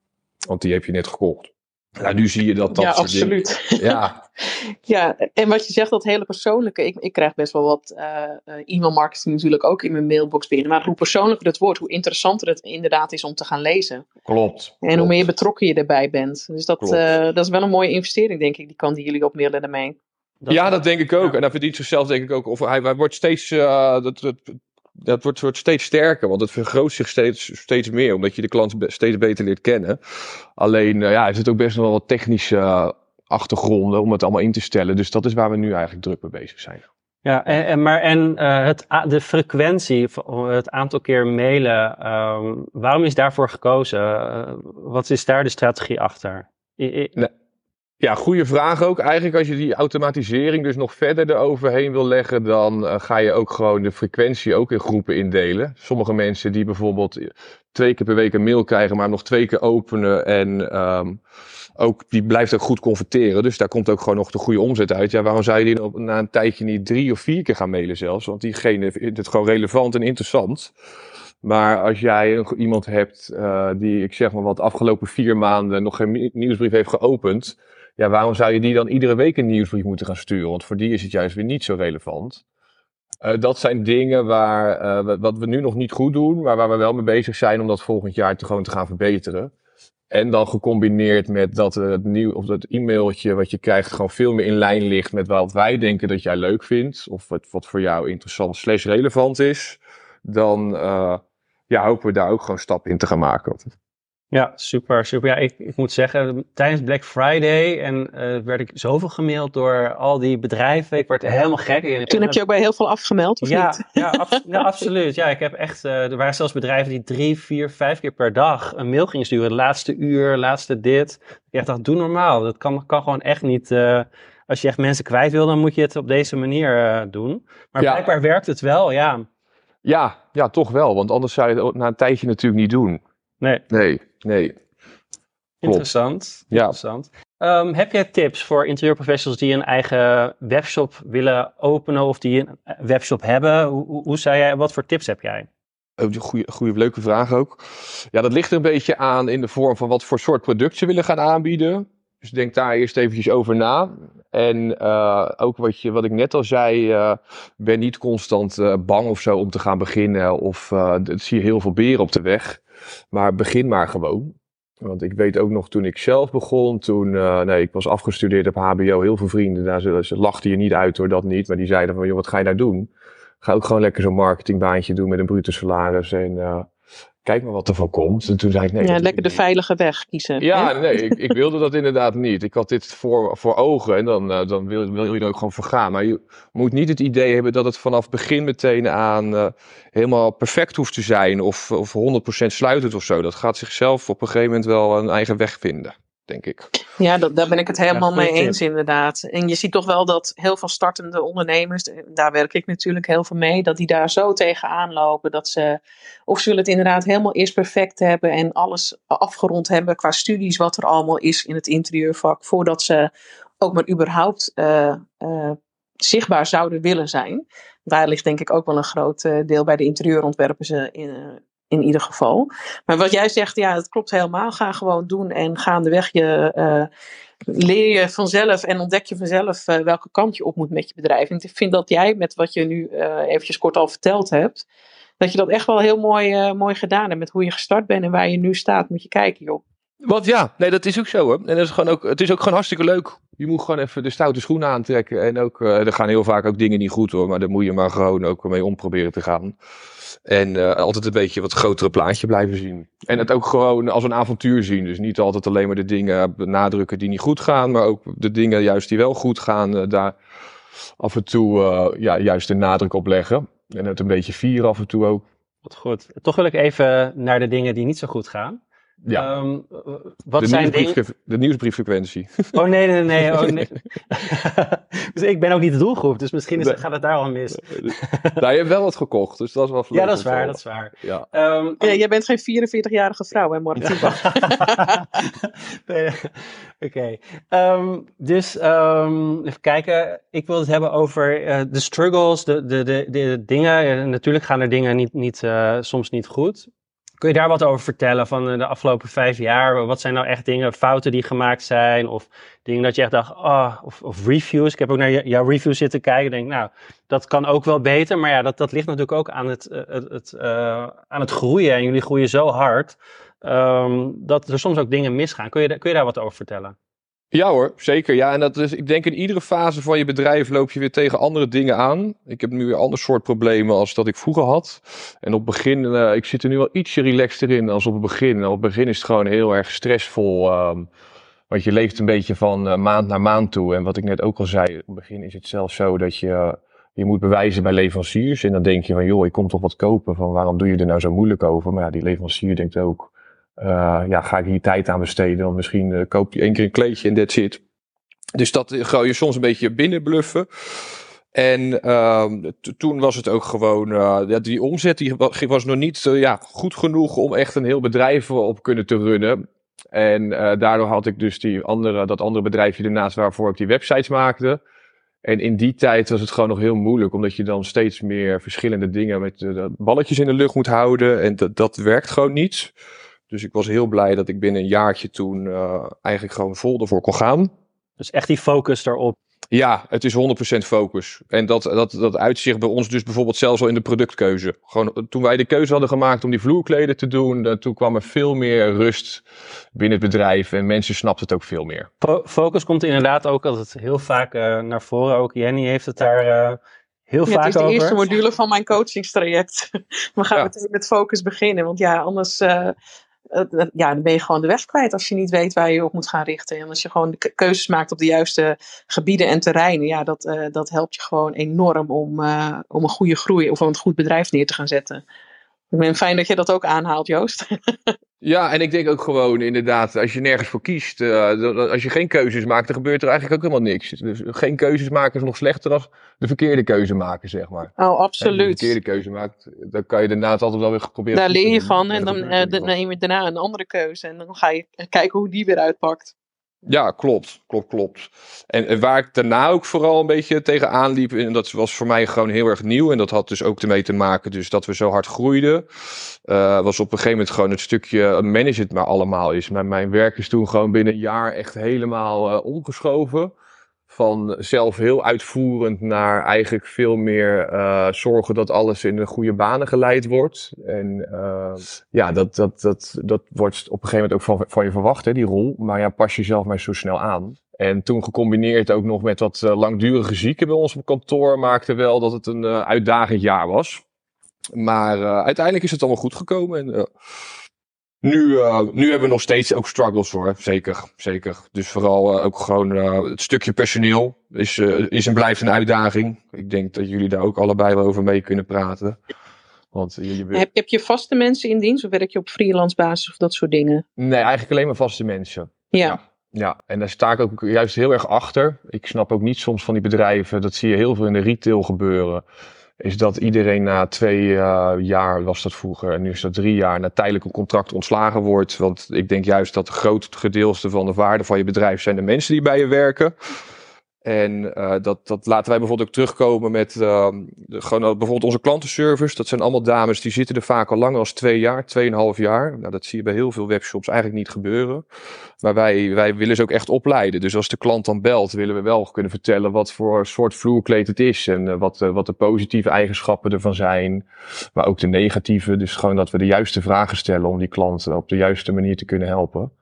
Want die heb je net gekocht. Nou, nu zie je dat dat. Ja, absoluut. Ja. ja, en wat je zegt, dat hele persoonlijke. Ik, ik krijg best wel wat uh, e-mail marketing natuurlijk ook in mijn mailbox binnen. Maar hoe persoonlijker het wordt, hoe interessanter het inderdaad is om te gaan lezen. Klopt. En hoe meer betrokken je erbij bent. Dus dat, uh, dat is wel een mooie investering, denk ik, die kan die jullie opmiddelen daarmee. Dat ja, dat denk ik ook. En hij verdient zichzelf denk ik ook. Of hij, hij wordt steeds. Uh, dat, dat, dat wordt, wordt steeds sterker, want het vergroot zich steeds, steeds meer, omdat je de klant steeds beter leert kennen. Alleen, uh, ja, er zit ook best wel wat technische achtergronden om het allemaal in te stellen. Dus dat is waar we nu eigenlijk druk mee bezig zijn. Ja, en, en maar en uh, het, de frequentie, het aantal keer mailen, uh, waarom is daarvoor gekozen? Uh, wat is daar de strategie achter? I, I, nee. Ja, goede vraag ook. Eigenlijk als je die automatisering dus nog verder eroverheen wil leggen, dan uh, ga je ook gewoon de frequentie ook in groepen indelen. Sommige mensen die bijvoorbeeld twee keer per week een mail krijgen, maar nog twee keer openen en um, ook, die blijft ook goed converteren. Dus daar komt ook gewoon nog de goede omzet uit. Ja, waarom zou je die na een tijdje niet drie of vier keer gaan mailen zelfs? Want diegene vindt het gewoon relevant en interessant. Maar als jij iemand hebt uh, die, ik zeg maar wat, afgelopen vier maanden nog geen nieuwsbrief heeft geopend ja, waarom zou je die dan iedere week een nieuwsbrief moeten gaan sturen? Want voor die is het juist weer niet zo relevant. Uh, dat zijn dingen waar, uh, wat we nu nog niet goed doen, maar waar we wel mee bezig zijn om dat volgend jaar te, gewoon te gaan verbeteren. En dan gecombineerd met dat het nieuw, of dat e-mailtje wat je krijgt gewoon veel meer in lijn ligt met wat wij denken dat jij leuk vindt. Of wat, wat voor jou interessant slash relevant is. Dan uh, ja, hopen we daar ook gewoon stappen in te gaan maken. Ja, super, super. Ja, ik, ik moet zeggen, tijdens Black Friday en uh, werd ik zoveel gemaild door al die bedrijven. Ik werd helemaal gek. Toen heb je ook bij heel veel afgemeld, of ja, niet? Ja, ja, absoluut. Ja, ik heb echt, uh, er waren zelfs bedrijven die drie, vier, vijf keer per dag een mail gingen sturen. Laatste uur, laatste dit. Ik dacht, doe normaal. Dat kan, kan gewoon echt niet. Uh, als je echt mensen kwijt wil, dan moet je het op deze manier doen. Maar ja. blijkbaar werkt het wel, ja. Ja, ja, toch wel. Want anders zou je het na een tijdje natuurlijk niet doen. Nee. Nee, nee. Interessant. Ja. Interessant. Um, heb jij tips voor interieurprofessionals die een eigen webshop willen openen of die een webshop hebben? Hoe, hoe zou jij, wat voor tips heb jij? Goede, goede, leuke vraag ook. Ja, dat ligt er een beetje aan in de vorm van wat voor soort product ze willen gaan aanbieden. Dus denk daar eerst eventjes over na. En uh, ook wat, je, wat ik net al zei, uh, ben niet constant uh, bang of zo om te gaan beginnen. Of zie je heel veel beren op de weg. Maar begin maar gewoon. Want ik weet ook nog toen ik zelf begon, toen, nee, ik was afgestudeerd op HBO, heel veel vrienden, daar, ze, ze lachten je niet uit hoor, dat niet. Maar die zeiden van, joh, wat ga je nou doen? Ga ook gewoon lekker zo'n marketingbaantje doen met een bruto salaris en kijk maar wat er van komt. En toen zei ik, nee. Ja, lekker de veilige weg kiezen. Ja, nee, ik, ik, wilde dat inderdaad niet. Ik had dit voor, voor ogen en dan, uh, dan wil, wil je er ook gewoon voor gaan. Maar je moet niet het idee hebben dat het vanaf begin meteen aan uh, helemaal perfect hoeft te zijn of, of 100% sluitend of zo. Dat gaat zichzelf op een gegeven moment wel een eigen weg vinden denk ik. Ja, dat, daar ben ik het helemaal mee eens inderdaad. En je ziet toch wel dat heel veel startende ondernemers, daar werk ik natuurlijk heel veel mee, dat die daar zo tegenaan lopen dat ze, of ze willen het inderdaad helemaal eerst perfect hebben en alles afgerond hebben qua studies wat er allemaal is in het interieurvak, voordat ze ook maar überhaupt uh, uh, zichtbaar zouden willen zijn. Daar ligt denk ik ook wel een groot uh, deel bij de interieurontwerpers in, in ieder geval. Maar wat jij zegt, ja, het klopt helemaal. Ga gewoon doen en gaandeweg je, uh, leer je vanzelf en ontdek je vanzelf uh, welke kant je op moet met je bedrijf. En ik vind dat jij, met wat je nu uh, eventjes kort al verteld hebt, dat je dat echt wel heel mooi, mooi gedaan hebt. Met hoe je gestart bent en waar je nu staat, moet je kijken, joh. Want ja, nee, dat is ook zo hoor. En dat is gewoon ook, het is ook gewoon hartstikke leuk. Je moet gewoon even de stoute schoenen aantrekken. En ook, er gaan heel vaak ook dingen niet goed hoor. Maar daar moet je maar gewoon ook mee om proberen te gaan. En uh, altijd een beetje wat grotere plaatje blijven zien. En het ook gewoon als een avontuur zien. Dus niet altijd alleen maar de dingen benadrukken die niet goed gaan. Maar ook de dingen juist die wel goed gaan. Uh, daar af en toe uh, ja, juist de nadruk op leggen. En het een beetje vieren af en toe ook. Wat goed. Toch wil ik even naar de dingen die niet zo goed gaan. Ja. Um, wat de, zijn dingen... de nieuwsbrieffrequentie. Oh nee, nee, nee. Oh, nee. dus ik ben ook niet de doelgroep, dus misschien is, gaat het daar al mis. nou, je hebt wel wat gekocht, dus dat is wel Ja, dat is waar, dat is waar. Ja. Um, ja, jij bent geen 44-jarige vrouw, hè, Martin? Oké. Okay. Um, dus even kijken. Ik wil het hebben over uh, de struggles, de, de, de, de dingen. natuurlijk gaan er dingen niet, niet, uh, soms niet goed. Kun je daar wat over vertellen van eh, de afgelopen vijf jaar? Wat zijn nou echt dingen, fouten die gemaakt zijn? Of dingen dat je echt dacht, ah, of, of, reviews. Ik heb ook naar jouw reviews zitten kijken. Denk, nou, dat kan ook wel beter. Maar ja, dat, dat ligt natuurlijk ook aan het, eh, het, het uh, aan het groeien. En jullie groeien zo hard um, dat er soms ook dingen misgaan. Kun je, kun je daar wat over vertellen? Ja hoor, zeker. Ja, en dat is, ik denk in iedere fase van je bedrijf loop je weer tegen andere dingen aan. Ik heb nu weer ander soort problemen als dat ik vroeger had. En op het begin, uh, ik zit er nu wel ietsje relaxter in als op het begin. Op het begin is het gewoon heel erg stressvol. Um, want je leeft een beetje van uh, maand naar maand toe. En wat ik net ook al zei, op het begin is het zelfs zo dat je, je moet bewijzen bij leveranciers. En dan denk je van, joh, ik kom toch wat kopen. Van waarom doe je er nou zo moeilijk over? Maar ja, die leverancier denkt ook ja, ga ik hier tijd aan besteden? Want misschien uh, koop je één keer een kleedje en that's it. Dus dat uh, ga je soms een beetje binnenbluffen. En uh, toen was het ook gewoon, die omzet die was nog niet ja, goed genoeg om echt een heel bedrijf op kunnen te runnen. En daardoor had ik dus die andere, dat andere bedrijfje ernaast waarvoor ik die websites maakte. En in die tijd was het gewoon nog heel moeilijk, omdat je dan steeds meer verschillende dingen met balletjes in de lucht moet houden. En dat, dat werkt gewoon niet. Dus ik was heel blij dat ik binnen een jaartje toen uh, eigenlijk gewoon vol ervoor kon gaan. Dus echt die focus daarop. Ja, het is 100% focus. En dat, dat, dat uitzicht bij ons dus bijvoorbeeld zelfs al in de productkeuze. Gewoon, toen wij de keuze hadden gemaakt om die vloerkleden te doen, dan, toen kwam er veel meer rust binnen het bedrijf en mensen snapten het ook veel meer. Focus komt inderdaad ook altijd heel vaak uh, naar voren. Ook Jenny heeft het daar uh, heel ja, vaak over. Het is de eerste module van mijn coachingstraject. We gaan ja. meteen met focus beginnen, want ja, anders ja, dan ben je gewoon de weg kwijt als je niet weet waar je op moet gaan richten. En als je gewoon keuzes maakt op de juiste gebieden en terreinen, ja, dat, dat helpt je gewoon enorm om, om een goede groei of om een goed bedrijf neer te gaan zetten. Ik ben fijn dat je dat ook aanhaalt, Joost. Ja, en ik denk ook gewoon inderdaad, als je nergens voor kiest, uh, als je geen keuzes maakt, dan gebeurt er eigenlijk ook helemaal niks. Dus geen keuzes maken is nog slechter dan de verkeerde keuze maken, zeg maar. Oh, absoluut. Als je de verkeerde keuze maakt, dan kan je daarna altijd wel weer proberen. Daar leer je van en dan uh, neem je daarna een andere keuze en dan ga je kijken hoe die weer uitpakt. Ja, klopt. Klopt, klopt. En, waar ik daarna ook vooral een beetje tegenaan liep, en dat was voor mij gewoon heel erg nieuw. En dat had dus ook ermee te maken dus dat we zo hard groeiden. Uh, was op een gegeven moment gewoon het stukje manage het maar allemaal is. Mijn, mijn werk is toen gewoon binnen een jaar echt helemaal uh, omgeschoven van zelf heel uitvoerend naar eigenlijk veel meer uh, zorgen dat alles in de goede banen geleid wordt. En uh, ja, dat, dat, dat, dat wordt op een gegeven moment ook van, van je verwacht, hè, die rol. Maar ja, pas jezelf maar zo snel aan. En toen gecombineerd ook nog met wat uh, langdurige zieken bij ons op kantoor, maakte wel dat het een uitdagend jaar was. Maar uiteindelijk is het allemaal goed gekomen. En, nu, uh, nu hebben we nog steeds ook struggles hoor, zeker. zeker. Dus vooral uh, ook gewoon uh, het stukje personeel is, is en blijft een uitdaging. Ik denk dat jullie daar ook allebei wel over mee kunnen praten. Want je, je... Heb, heb, je vaste mensen in dienst of werk je op freelance basis of dat soort dingen? Nee, eigenlijk alleen maar vaste mensen. Ja. ja. ja. en daar sta ik ook juist heel erg achter. Ik snap ook niet soms van die bedrijven, dat zie je heel veel in de retail gebeuren is dat iedereen na twee uh, jaar, was dat vroeger, en nu is dat drie jaar, na tijdelijk een contract ontslagen wordt. Want ik denk juist dat het grootste gedeelte van de waarde van je bedrijf zijn de mensen die bij je werken. En uh, dat, dat laten wij bijvoorbeeld ook terugkomen met de, gewoon bijvoorbeeld onze klantenservice. Dat zijn allemaal dames die zitten er vaak al langer als twee jaar, tweeënhalf jaar. Nou, dat zie je bij heel veel webshops eigenlijk niet gebeuren. Maar wij, wij willen ze ook echt opleiden. Dus als de klant dan belt, willen we wel kunnen vertellen wat voor soort vloerkleed het is. En uh, wat, uh, wat de positieve eigenschappen ervan zijn. Maar ook de negatieve. Dus gewoon dat we de juiste vragen stellen om die klant op de juiste manier te kunnen helpen.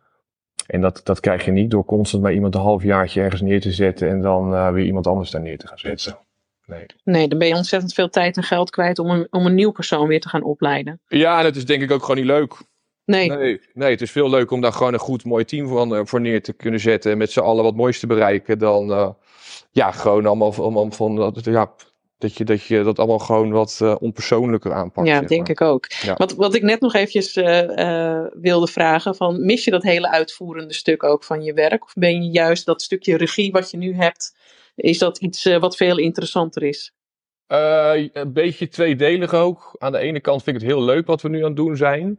En dat, dat krijg je niet door constant maar iemand een halfjaartje ergens neer te zetten en dan uh, weer iemand anders daar neer te gaan zetten. Nee. nee, dan ben je ontzettend veel tijd en geld kwijt om een, om een nieuw persoon weer te gaan opleiden. Ja, en het is denk ik ook gewoon niet leuk. Nee. nee. Nee, het is veel leuker om daar gewoon een goed mooi team van, uh, voor neer te kunnen zetten. En met z'n allen wat moois te bereiken. Dan uh, ja, gewoon allemaal, allemaal van ja, dat je, dat je dat allemaal gewoon wat uh, onpersoonlijker aanpakt. Ja, denk ik ook. Wat, wat ik net nog eventjes uh, uh, wilde vragen, van, mis je dat hele uitvoerende stuk ook van je werk? Of ben je juist dat stukje regie wat je nu hebt, is dat iets wat veel interessanter is? Een beetje tweedelig ook. Aan de ene kant vind ik het heel leuk wat we nu aan het doen zijn.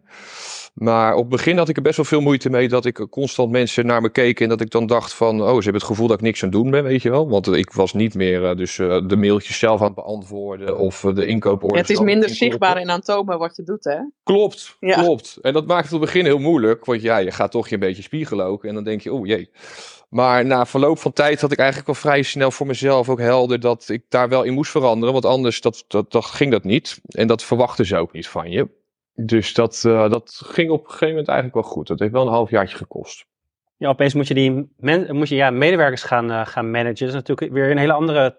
Maar op het begin had ik er best wel veel moeite mee dat ik constant mensen naar me keken. En dat ik dan dacht van, oh, ze hebben het gevoel dat ik niks aan het doen ben, weet je wel. Want ik was niet meer uh, dus uh, de mailtjes zelf aan het beantwoorden of de inkooporders. Ja, het is minder zichtbaar en aantoonbaar wat je doet, hè? Klopt, ja. klopt. En dat maakt het op het begin heel moeilijk. Want ja, je gaat toch je een beetje spiegelen ook. En dan denk je, oh jee. Maar na verloop van tijd had ik eigenlijk al vrij snel voor mezelf ook helder dat ik daar wel in moest veranderen. Want anders dat, dat, dat ging dat niet. En dat verwachten ze ook niet van je. Dus dat, uh, dat ging op een gegeven moment eigenlijk wel goed. Dat heeft wel een halfjaartje gekost. Ja, opeens moet je die moet je, ja, medewerkers gaan, uh, gaan managen. Dat is natuurlijk weer een hele andere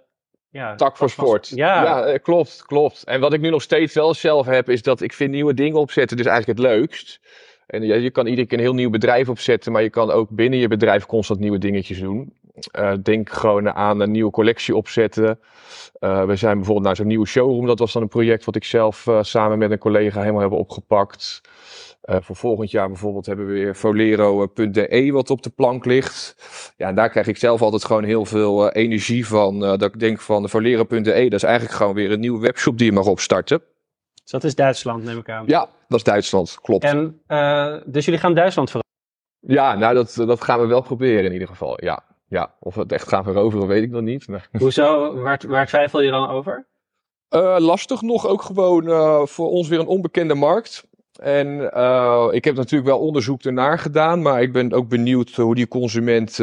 ja, tak voor sport. Ja. ja, eh, klopt, klopt. En wat ik nu nog steeds wel zelf heb, is dat ik vind nieuwe dingen opzetten dus eigenlijk het leukst. En ja, je kan iedere keer een heel nieuw bedrijf opzetten, maar je kan ook binnen je bedrijf constant nieuwe dingetjes doen. Uh, denk gewoon aan een nieuwe collectie opzetten. Uh, we zijn bijvoorbeeld naar zo'n nieuwe showroom. Dat was dan een project wat ik zelf uh, samen met een collega helemaal hebben opgepakt. voor volgend jaar bijvoorbeeld hebben we weer folero.de wat op de plank ligt. Ja, en daar krijg ik zelf altijd gewoon heel veel energie van. dat ik denk van de folero.de, dat is eigenlijk gewoon weer een nieuwe webshop die je mag opstarten. Dus dat is Duitsland, neem ik aan. Ja, dat is Duitsland, klopt. En, dus jullie gaan Duitsland veranderen? Ja, nou dat, dat gaan we wel proberen in ieder geval, ja. Ja, of we het echt gaan veroveren, weet ik nog niet. Maar... Hoezo? Waar, waar twijfel je dan over? Uh, lastig nog, ook gewoon uh, voor ons weer een onbekende markt. En uh, ik heb natuurlijk wel onderzoek ernaar gedaan, maar ik ben ook benieuwd hoe die consument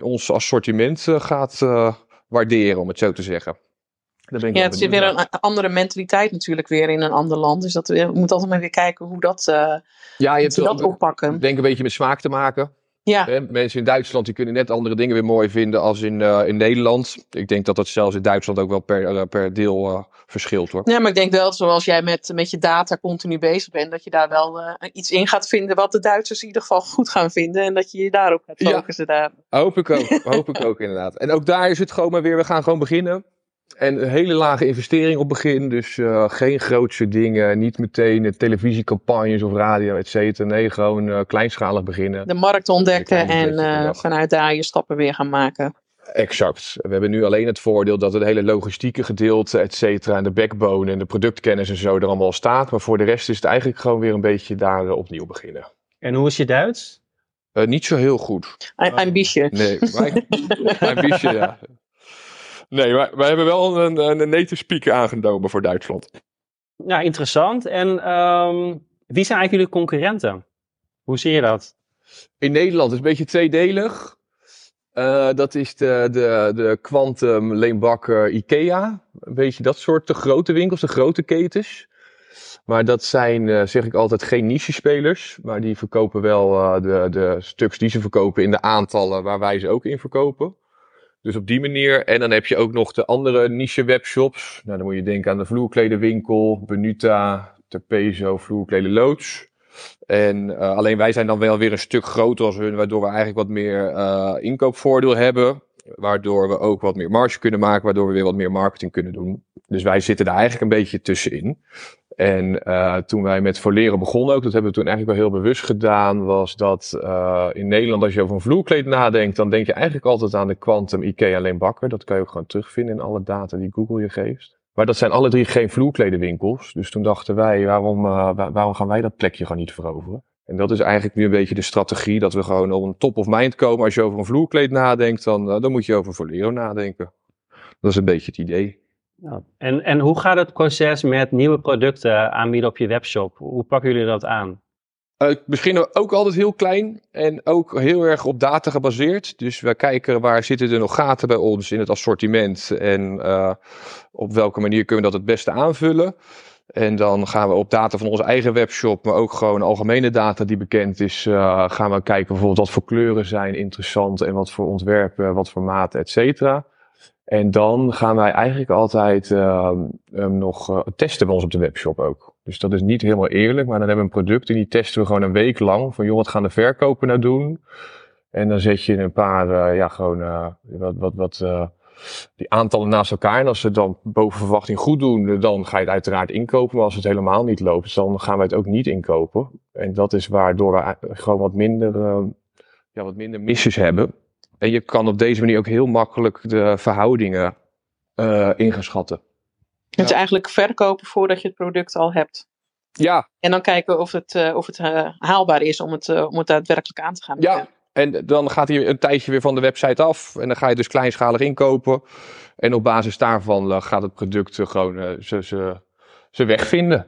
ons assortiment gaat waarderen, om het zo te zeggen. Ben ik ja, het is weer een andere mentaliteit natuurlijk weer in een ander land. Dus dat, we moeten altijd maar weer kijken hoe dat, ja, je hebt dat oppakken. Ik denk een beetje met smaak te maken. Ja. Mensen in Duitsland die kunnen net andere dingen weer mooi vinden als in, in Nederland. Ik denk dat dat zelfs in Duitsland ook wel per, per deel verschilt hoor. Ja, maar ik denk wel, zoals jij met, met je data continu bezig bent, dat je daar wel iets in gaat vinden wat de Duitsers in ieder geval goed gaan vinden. En dat je je daarop gaat focussen. Ja, daar. hoop ik ook. hoop ik ook inderdaad. En ook daar is het gewoon maar weer, we gaan gewoon beginnen. En een hele lage investering op begin. Dus uh, geen grootse dingen. Niet meteen televisiecampagnes of radio, et cetera. Nee, gewoon uh, kleinschalig beginnen. De markt ontdekken en uh, vanuit daar je stappen weer gaan maken. Exact. We hebben nu alleen het voordeel dat het hele logistieke gedeelte, et cetera, en de backbone en de productkennis en zo er allemaal staat. Maar voor de rest is het eigenlijk gewoon weer een beetje daar opnieuw beginnen. En hoe is je Duits? niet zo heel goed. Een beetje. Nee, een beetje, ja. Nee, maar wij hebben wel een, een native speaker aangenomen voor Duitsland. Ja, interessant. En um, wie zijn eigenlijk jullie concurrenten? Hoe zie je dat? In Nederland is het een beetje tweedelig. Uh, dat is de, de, de Quantum, Leenbakker, Ikea. Een beetje dat soort de grote winkels, de grote ketens. Maar dat zijn, uh, zeg ik altijd, geen niche-spelers. Maar die verkopen wel uh, de, de stuks die ze verkopen in de aantallen waar wij ze ook in verkopen. Dus op die manier. En dan heb je ook nog de andere niche webshops. Nou, dan moet je denken aan de vloerkledenwinkel, Benuta, Terpezo, vloerkleden loods. En uh, alleen wij zijn dan wel weer een stuk groter als hun, waardoor we eigenlijk wat meer uh, inkoopvoordeel hebben. Waardoor we ook wat meer marge kunnen maken, waardoor we weer wat meer marketing kunnen doen. Dus wij zitten daar eigenlijk een beetje tussenin. En uh, toen wij met Voleren begonnen ook, dat hebben we toen eigenlijk wel heel bewust gedaan, was dat uh, in Nederland als je over een vloerkleed nadenkt, dan denk je eigenlijk altijd aan de Quantum, Ikea, alleen Bakker. Dat kan je ook gewoon terugvinden in alle data die Google je geeft. Maar dat zijn alle drie geen vloerkledenwinkels. Dus toen dachten wij, waarom, uh, waarom gaan wij dat plekje gewoon niet veroveren? En dat is eigenlijk nu een beetje de strategie, dat we gewoon op een top of mind komen. Als je over een vloerkleed nadenkt, dan, dan moet je over Volero nadenken. Dat is een beetje het idee. En, en hoe gaat het proces met nieuwe producten aanbieden op je webshop? Hoe pakken jullie dat aan? Uh, we beginnen ook altijd heel klein en ook heel erg op data gebaseerd. Dus we kijken waar zitten er nog gaten bij ons in het assortiment en uh, op welke manier kunnen we dat het beste aanvullen. En dan gaan we op data van onze eigen webshop, maar ook gewoon algemene data die bekend is, uh, gaan we kijken bijvoorbeeld wat voor kleuren zijn interessant en wat voor ontwerpen, wat voor maten, et cetera. En dan gaan wij eigenlijk altijd uh, um, nog uh, testen bij ons op de webshop ook. Dus dat is niet helemaal eerlijk, maar dan hebben we een product en die testen we gewoon een week lang. Van joh, wat gaan de verkopen nou doen? En dan zet je een paar, uh, ja, gewoon wat, wat, wat die aantallen naast elkaar. En als ze dan boven verwachting goed doen, dan ga je het uiteraard inkopen. Maar als het helemaal niet loopt, dan gaan wij het ook niet inkopen. En dat is waardoor we gewoon wat minder, ja, wat minder missies hebben. En je kan op deze manier ook heel makkelijk de verhoudingen uh, ingeschatten. Het is eigenlijk verkopen voordat je het product al hebt. Ja. En dan kijken of het, uh, of het uh, haalbaar is om het, om het daadwerkelijk aan te gaan. Ja, en dan gaat hij een tijdje weer van de website af. En dan ga je dus kleinschalig inkopen. En op basis daarvan gaat het product gewoon zijn weg vinden.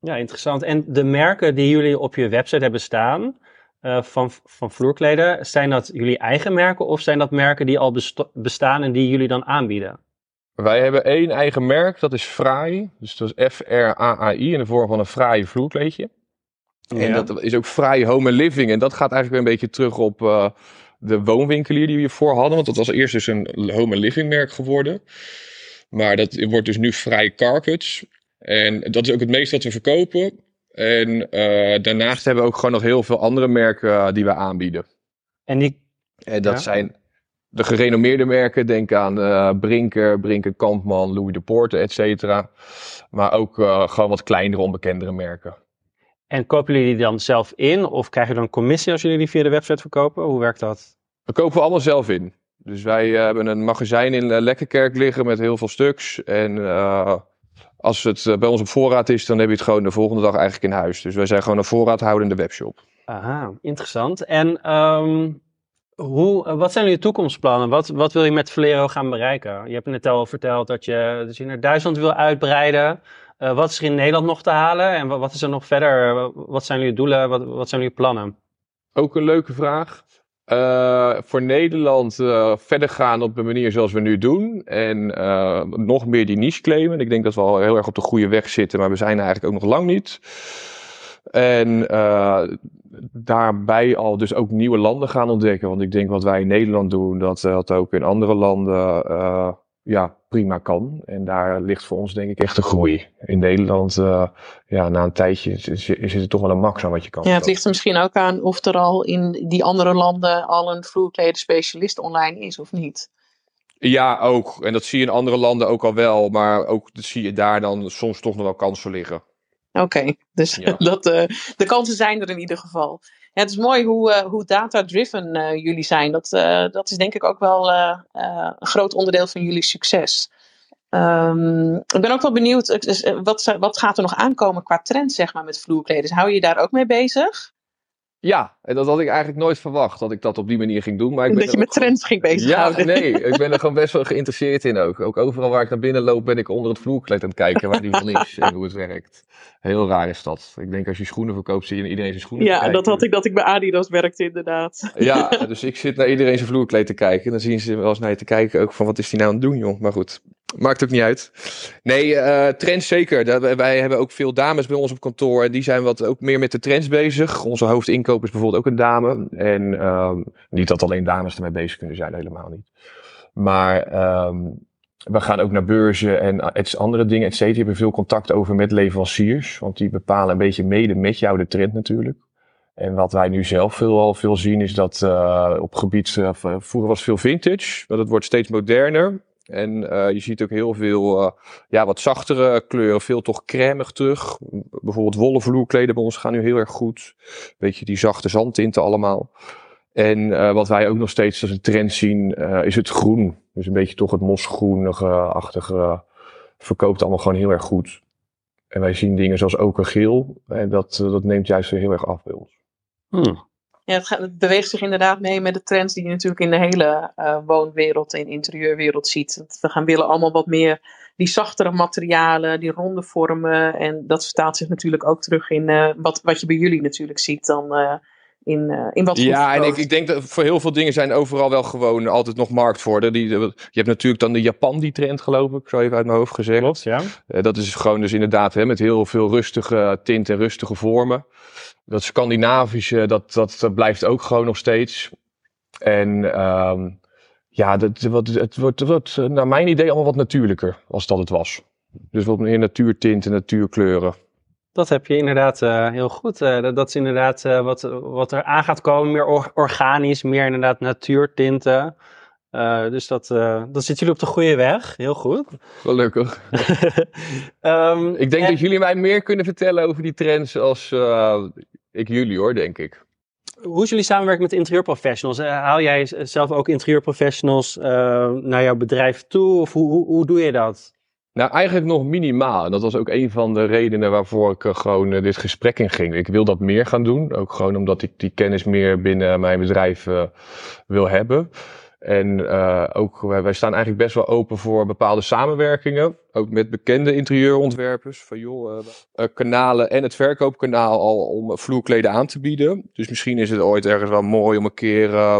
Ja, interessant. En de merken die jullie op je website hebben staan, uh, van, van vloerkleden, zijn dat jullie eigen merken of zijn dat merken die al bestaan en die jullie dan aanbieden? Wij hebben één eigen merk, dat is Fraai. Dus dat is F-R-A-A-I in de vorm van een fraaie vloerkleedje. Ja. En dat is ook Fraai Home Living. En dat gaat eigenlijk weer een beetje terug op uh, de woonwinkelier die we hiervoor hadden. Want dat was eerst dus een Home Living merk geworden. Maar dat wordt dus nu Fraai Carpets. En dat is ook het meeste wat we verkopen. En uh, daarnaast hebben we ook gewoon nog heel veel andere merken uh, die we aanbieden. En die... En dat ja. zijn de gerenommeerde merken. Denk aan uh, Brinker, Brinker Kampman, Louis de Poorte, et cetera. Maar ook gewoon wat kleinere, onbekendere merken. En kopen jullie die dan zelf in? Of krijgen je dan commissie als jullie die via de website verkopen? Hoe werkt dat? We kopen allemaal zelf in. Dus wij hebben een magazijn in Lekkerkerk liggen met heel veel stuks. En als het eh, bij ons op voorraad is, dan heb je het gewoon de volgende dag eigenlijk in huis. Dus wij zijn gewoon een voorraadhoudende webshop. Aha, interessant. En um, hoe, eh, wat zijn jullie toekomstplannen? Wat, wat wil je met Valero gaan bereiken? Je hebt net al verteld dat je, dat je naar Duitsland wil uitbreiden. Uh, wat is er in Nederland nog te halen? En wat, wat is er nog verder? Wat zijn jullie doelen? Wat, wat zijn jullie plannen? Ook een leuke vraag. Uh, voor Nederland uh, verder gaan op de manier zoals we nu doen. En uh, nog meer die niche claimen. Ik denk dat we al heel erg op de goede weg zitten, maar we zijn eigenlijk ook nog lang niet. En daarbij al dus ook nieuwe landen gaan ontdekken. Want ik denk wat wij in Nederland doen, dat dat ook in andere landen ja, prima kan. En daar ligt voor ons denk ik echt een groei. In Nederland, uh, ja, na een tijdje is, is het toch wel een max aan wat je kan. Ja, het ligt er misschien ook aan of er al in die andere landen al een vloerkleden specialist online is of niet. Ja, ook. En dat zie je in andere landen ook al wel. Maar ook zie je daar dan soms toch nog wel kansen liggen. Oké, dus dat, uh, de kansen zijn er in ieder geval. Het is mooi hoe, uh, hoe data-driven uh, jullie zijn. Dat, dat is denk ik ook wel een groot onderdeel van jullie succes. Um, ik ben ook wel benieuwd, wat, wat gaat er nog aankomen qua trend zeg maar, met vloerkleders? Hou je je daar ook mee bezig? Ja, en dat had ik eigenlijk nooit verwacht dat ik dat op die manier ging doen. Maar ik ben dat je met trends ging bezighouden. Ja, nee, ik ben er gewoon best wel geïnteresseerd in ook. Ook overal waar ik naar binnen loop ben ik onder het vloerkleed aan het kijken waar die van is en hoe het werkt. Heel raar is dat. Ik denk als je schoenen verkoopt zie je iedereen zijn schoenen Ja, dat had ik dat ik bij Adidas werkte inderdaad. Ja, dus ik zit naar iedereen zijn vloerkleed te kijken. En dan zien ze wel eens naar je te kijken ook van wat is die nou aan het doen joh. Maar goed, Maakt ook niet uit. Nee, uh, trends zeker. wij hebben ook veel dames bij ons op kantoor. En die zijn wat ook meer met de trends bezig. Onze hoofdinkoop is bijvoorbeeld ook een dame. En uh, niet dat alleen dames ermee bezig kunnen zijn, helemaal niet. Maar um, we gaan ook naar beurzen en andere dingen, et cetera. We hebben veel contact over met leveranciers. Want die bepalen een beetje mede met jou de trend natuurlijk. En wat wij nu zelf veel, al veel zien is dat uh, op gebied, uh, vroeger was veel vintage, maar dat wordt steeds moderner. En uh, je ziet ook heel veel uh, ja, wat zachtere kleuren, veel toch crèmig terug. Bijvoorbeeld wollen vloerkleden bij ons gaan nu heel erg goed. Beetje die zachte zandtinten allemaal. En uh, wat wij ook nog steeds als een trend zien, is het groen. Dus een beetje toch het mosgroenige-achtige verkoopt allemaal gewoon heel erg goed. En wij zien dingen zoals okergeel. En dat, dat neemt juist weer heel erg af bij ons. Hmm. Ja, het, gaat, het, beweegt zich inderdaad mee met de trends die je natuurlijk in de hele uh, woonwereld en interieurwereld ziet. We gaan willen allemaal wat meer die zachtere materialen, die ronde vormen. En dat vertaalt zich natuurlijk ook terug in uh, wat, wat je bij jullie natuurlijk ziet dan uh, in, uh, in wat Ja, en ik, ik denk dat voor heel veel dingen zijn overal wel gewoon altijd nog markt voor. Die, je hebt natuurlijk dan de Japan die trend geloof ik, zo even uit mijn hoofd gezegd. Klopt, ja. dat is gewoon dus inderdaad hè, met heel veel rustige tinten en rustige vormen dat Scandinavische, dat, dat, blijft ook gewoon nog steeds. En um, ja, dat, wat, het wordt, het wordt naar mijn idee allemaal wat natuurlijker als dat het was. Dus wat meer natuurtinten, natuurkleuren. Dat heb je inderdaad uh, heel goed. Uh, dat, dat, is inderdaad uh, wat, wat er aan gaat komen. Meer or organisch, meer inderdaad natuurtinten. dus dat, dat zitten jullie op de goede weg. Heel goed. Gelukkig. um, ik denk en... dat jullie mij meer kunnen vertellen over die trends als ik jullie hoor, denk ik. Hoe is jullie samenwerking met interieurprofessionals? Eh, haal jij zelf ook interieurprofessionals uh, naar jouw bedrijf toe? Of hoe, hoe, hoe, doe je dat? Nou, eigenlijk nog minimaal. En dat was ook een van de redenen waarvoor ik gewoon dit gesprek in ging. Ik wil dat meer gaan doen. Ook gewoon omdat ik die kennis meer binnen mijn bedrijf wil hebben. En uh, ook, wij, staan eigenlijk best wel open voor bepaalde samenwerkingen. Ook met bekende interieurontwerpers. Van joh, uh, kanalen en het verkoopkanaal al om vloerkleden aan te bieden. Dus misschien is het ooit ergens wel mooi om een keer uh,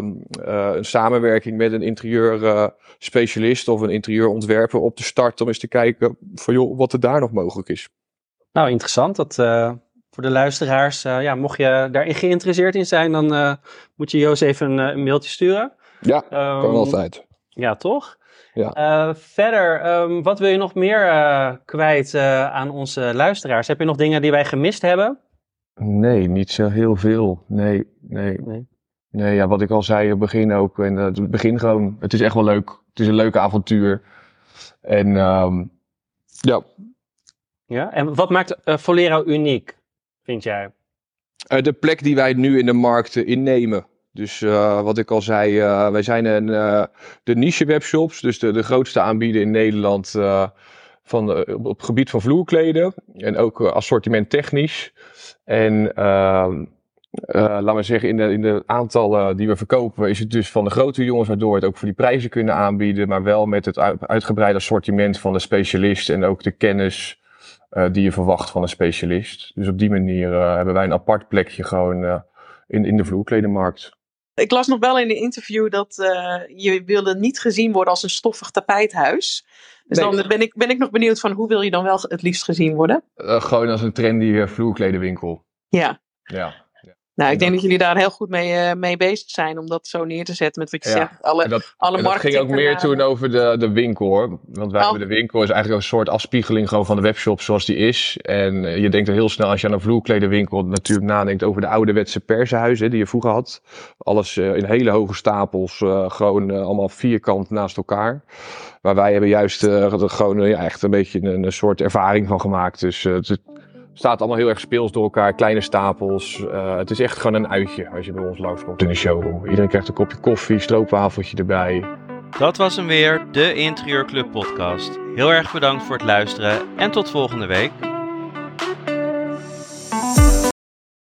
een samenwerking met een interieurspecialist of een interieurontwerper op te starten. Om eens te kijken van joh, wat er daar nog mogelijk is. Nou, interessant. Dat, voor de luisteraars, ja, mocht je daarin geïnteresseerd in zijn, dan moet je Joost even een mailtje sturen. Ja, um, kan altijd. Ja, toch? Ja. Uh, verder, um, wat wil je nog meer uh, kwijt uh, aan onze luisteraars? Heb je nog dingen die wij gemist hebben? Nee, niet zo heel veel. Nee, nee. Nee, nee ja, wat ik al zei in het begin ook. En het begin gewoon, het is echt wel leuk. Het is een leuke avontuur. En um, ja. Ja, en wat maakt Volero uniek, vind jij? de plek die wij nu in de markt innemen. Dus uh, wat ik al zei, uh, wij zijn een, uh, de niche webshops, dus de, de grootste aanbieder in Nederland van, op het gebied van vloerkleden. En ook assortiment technisch. En ehm, laten we zeggen, in de, in de aantallen die we verkopen, is het dus van de grote jongens, waardoor we het ook voor die prijzen kunnen aanbieden. Maar wel met het uitgebreide assortiment van de specialist en ook de kennis die je verwacht van een specialist. Dus op die manier hebben wij een apart plekje gewoon in, in de vloerkledenmarkt. Ik las nog wel in een interview dat uh, je wilde niet gezien worden als een stoffig tapijthuis. Dus dan ben ik, ben ik nog benieuwd van hoe wil je dan wel het liefst gezien worden? Uh, gewoon als een trendy uh, vloerkledenwinkel. Ja. Ja. Nou, ik denk dat jullie daar heel goed mee, uh, mee bezig zijn om dat zo neer te zetten met wat je zegt. Alle, dat, alle dat ging ook meer toen over de, de winkel hoor. Want wij oh. hebben de winkel is eigenlijk een soort afspiegeling gewoon van de webshop zoals die is. En uh, je denkt er heel snel als je aan een vloerkledenwinkel natuurlijk nadenkt over de ouderwetse persenhuizen die je vroeger had. Alles uh, in hele hoge stapels, gewoon allemaal vierkant naast elkaar. Maar wij hebben juist gewoon echt een beetje een, een, soort ervaring van gemaakt. Dus het staat allemaal heel erg speels door elkaar, kleine stapels. Uh, het is echt gewoon een uitje als je bij ons langskomt in de showroom. Iedereen krijgt een kopje koffie, stroopwafeltje erbij. Dat was hem weer, de Interieurclub podcast. Heel erg bedankt voor het luisteren en tot volgende week.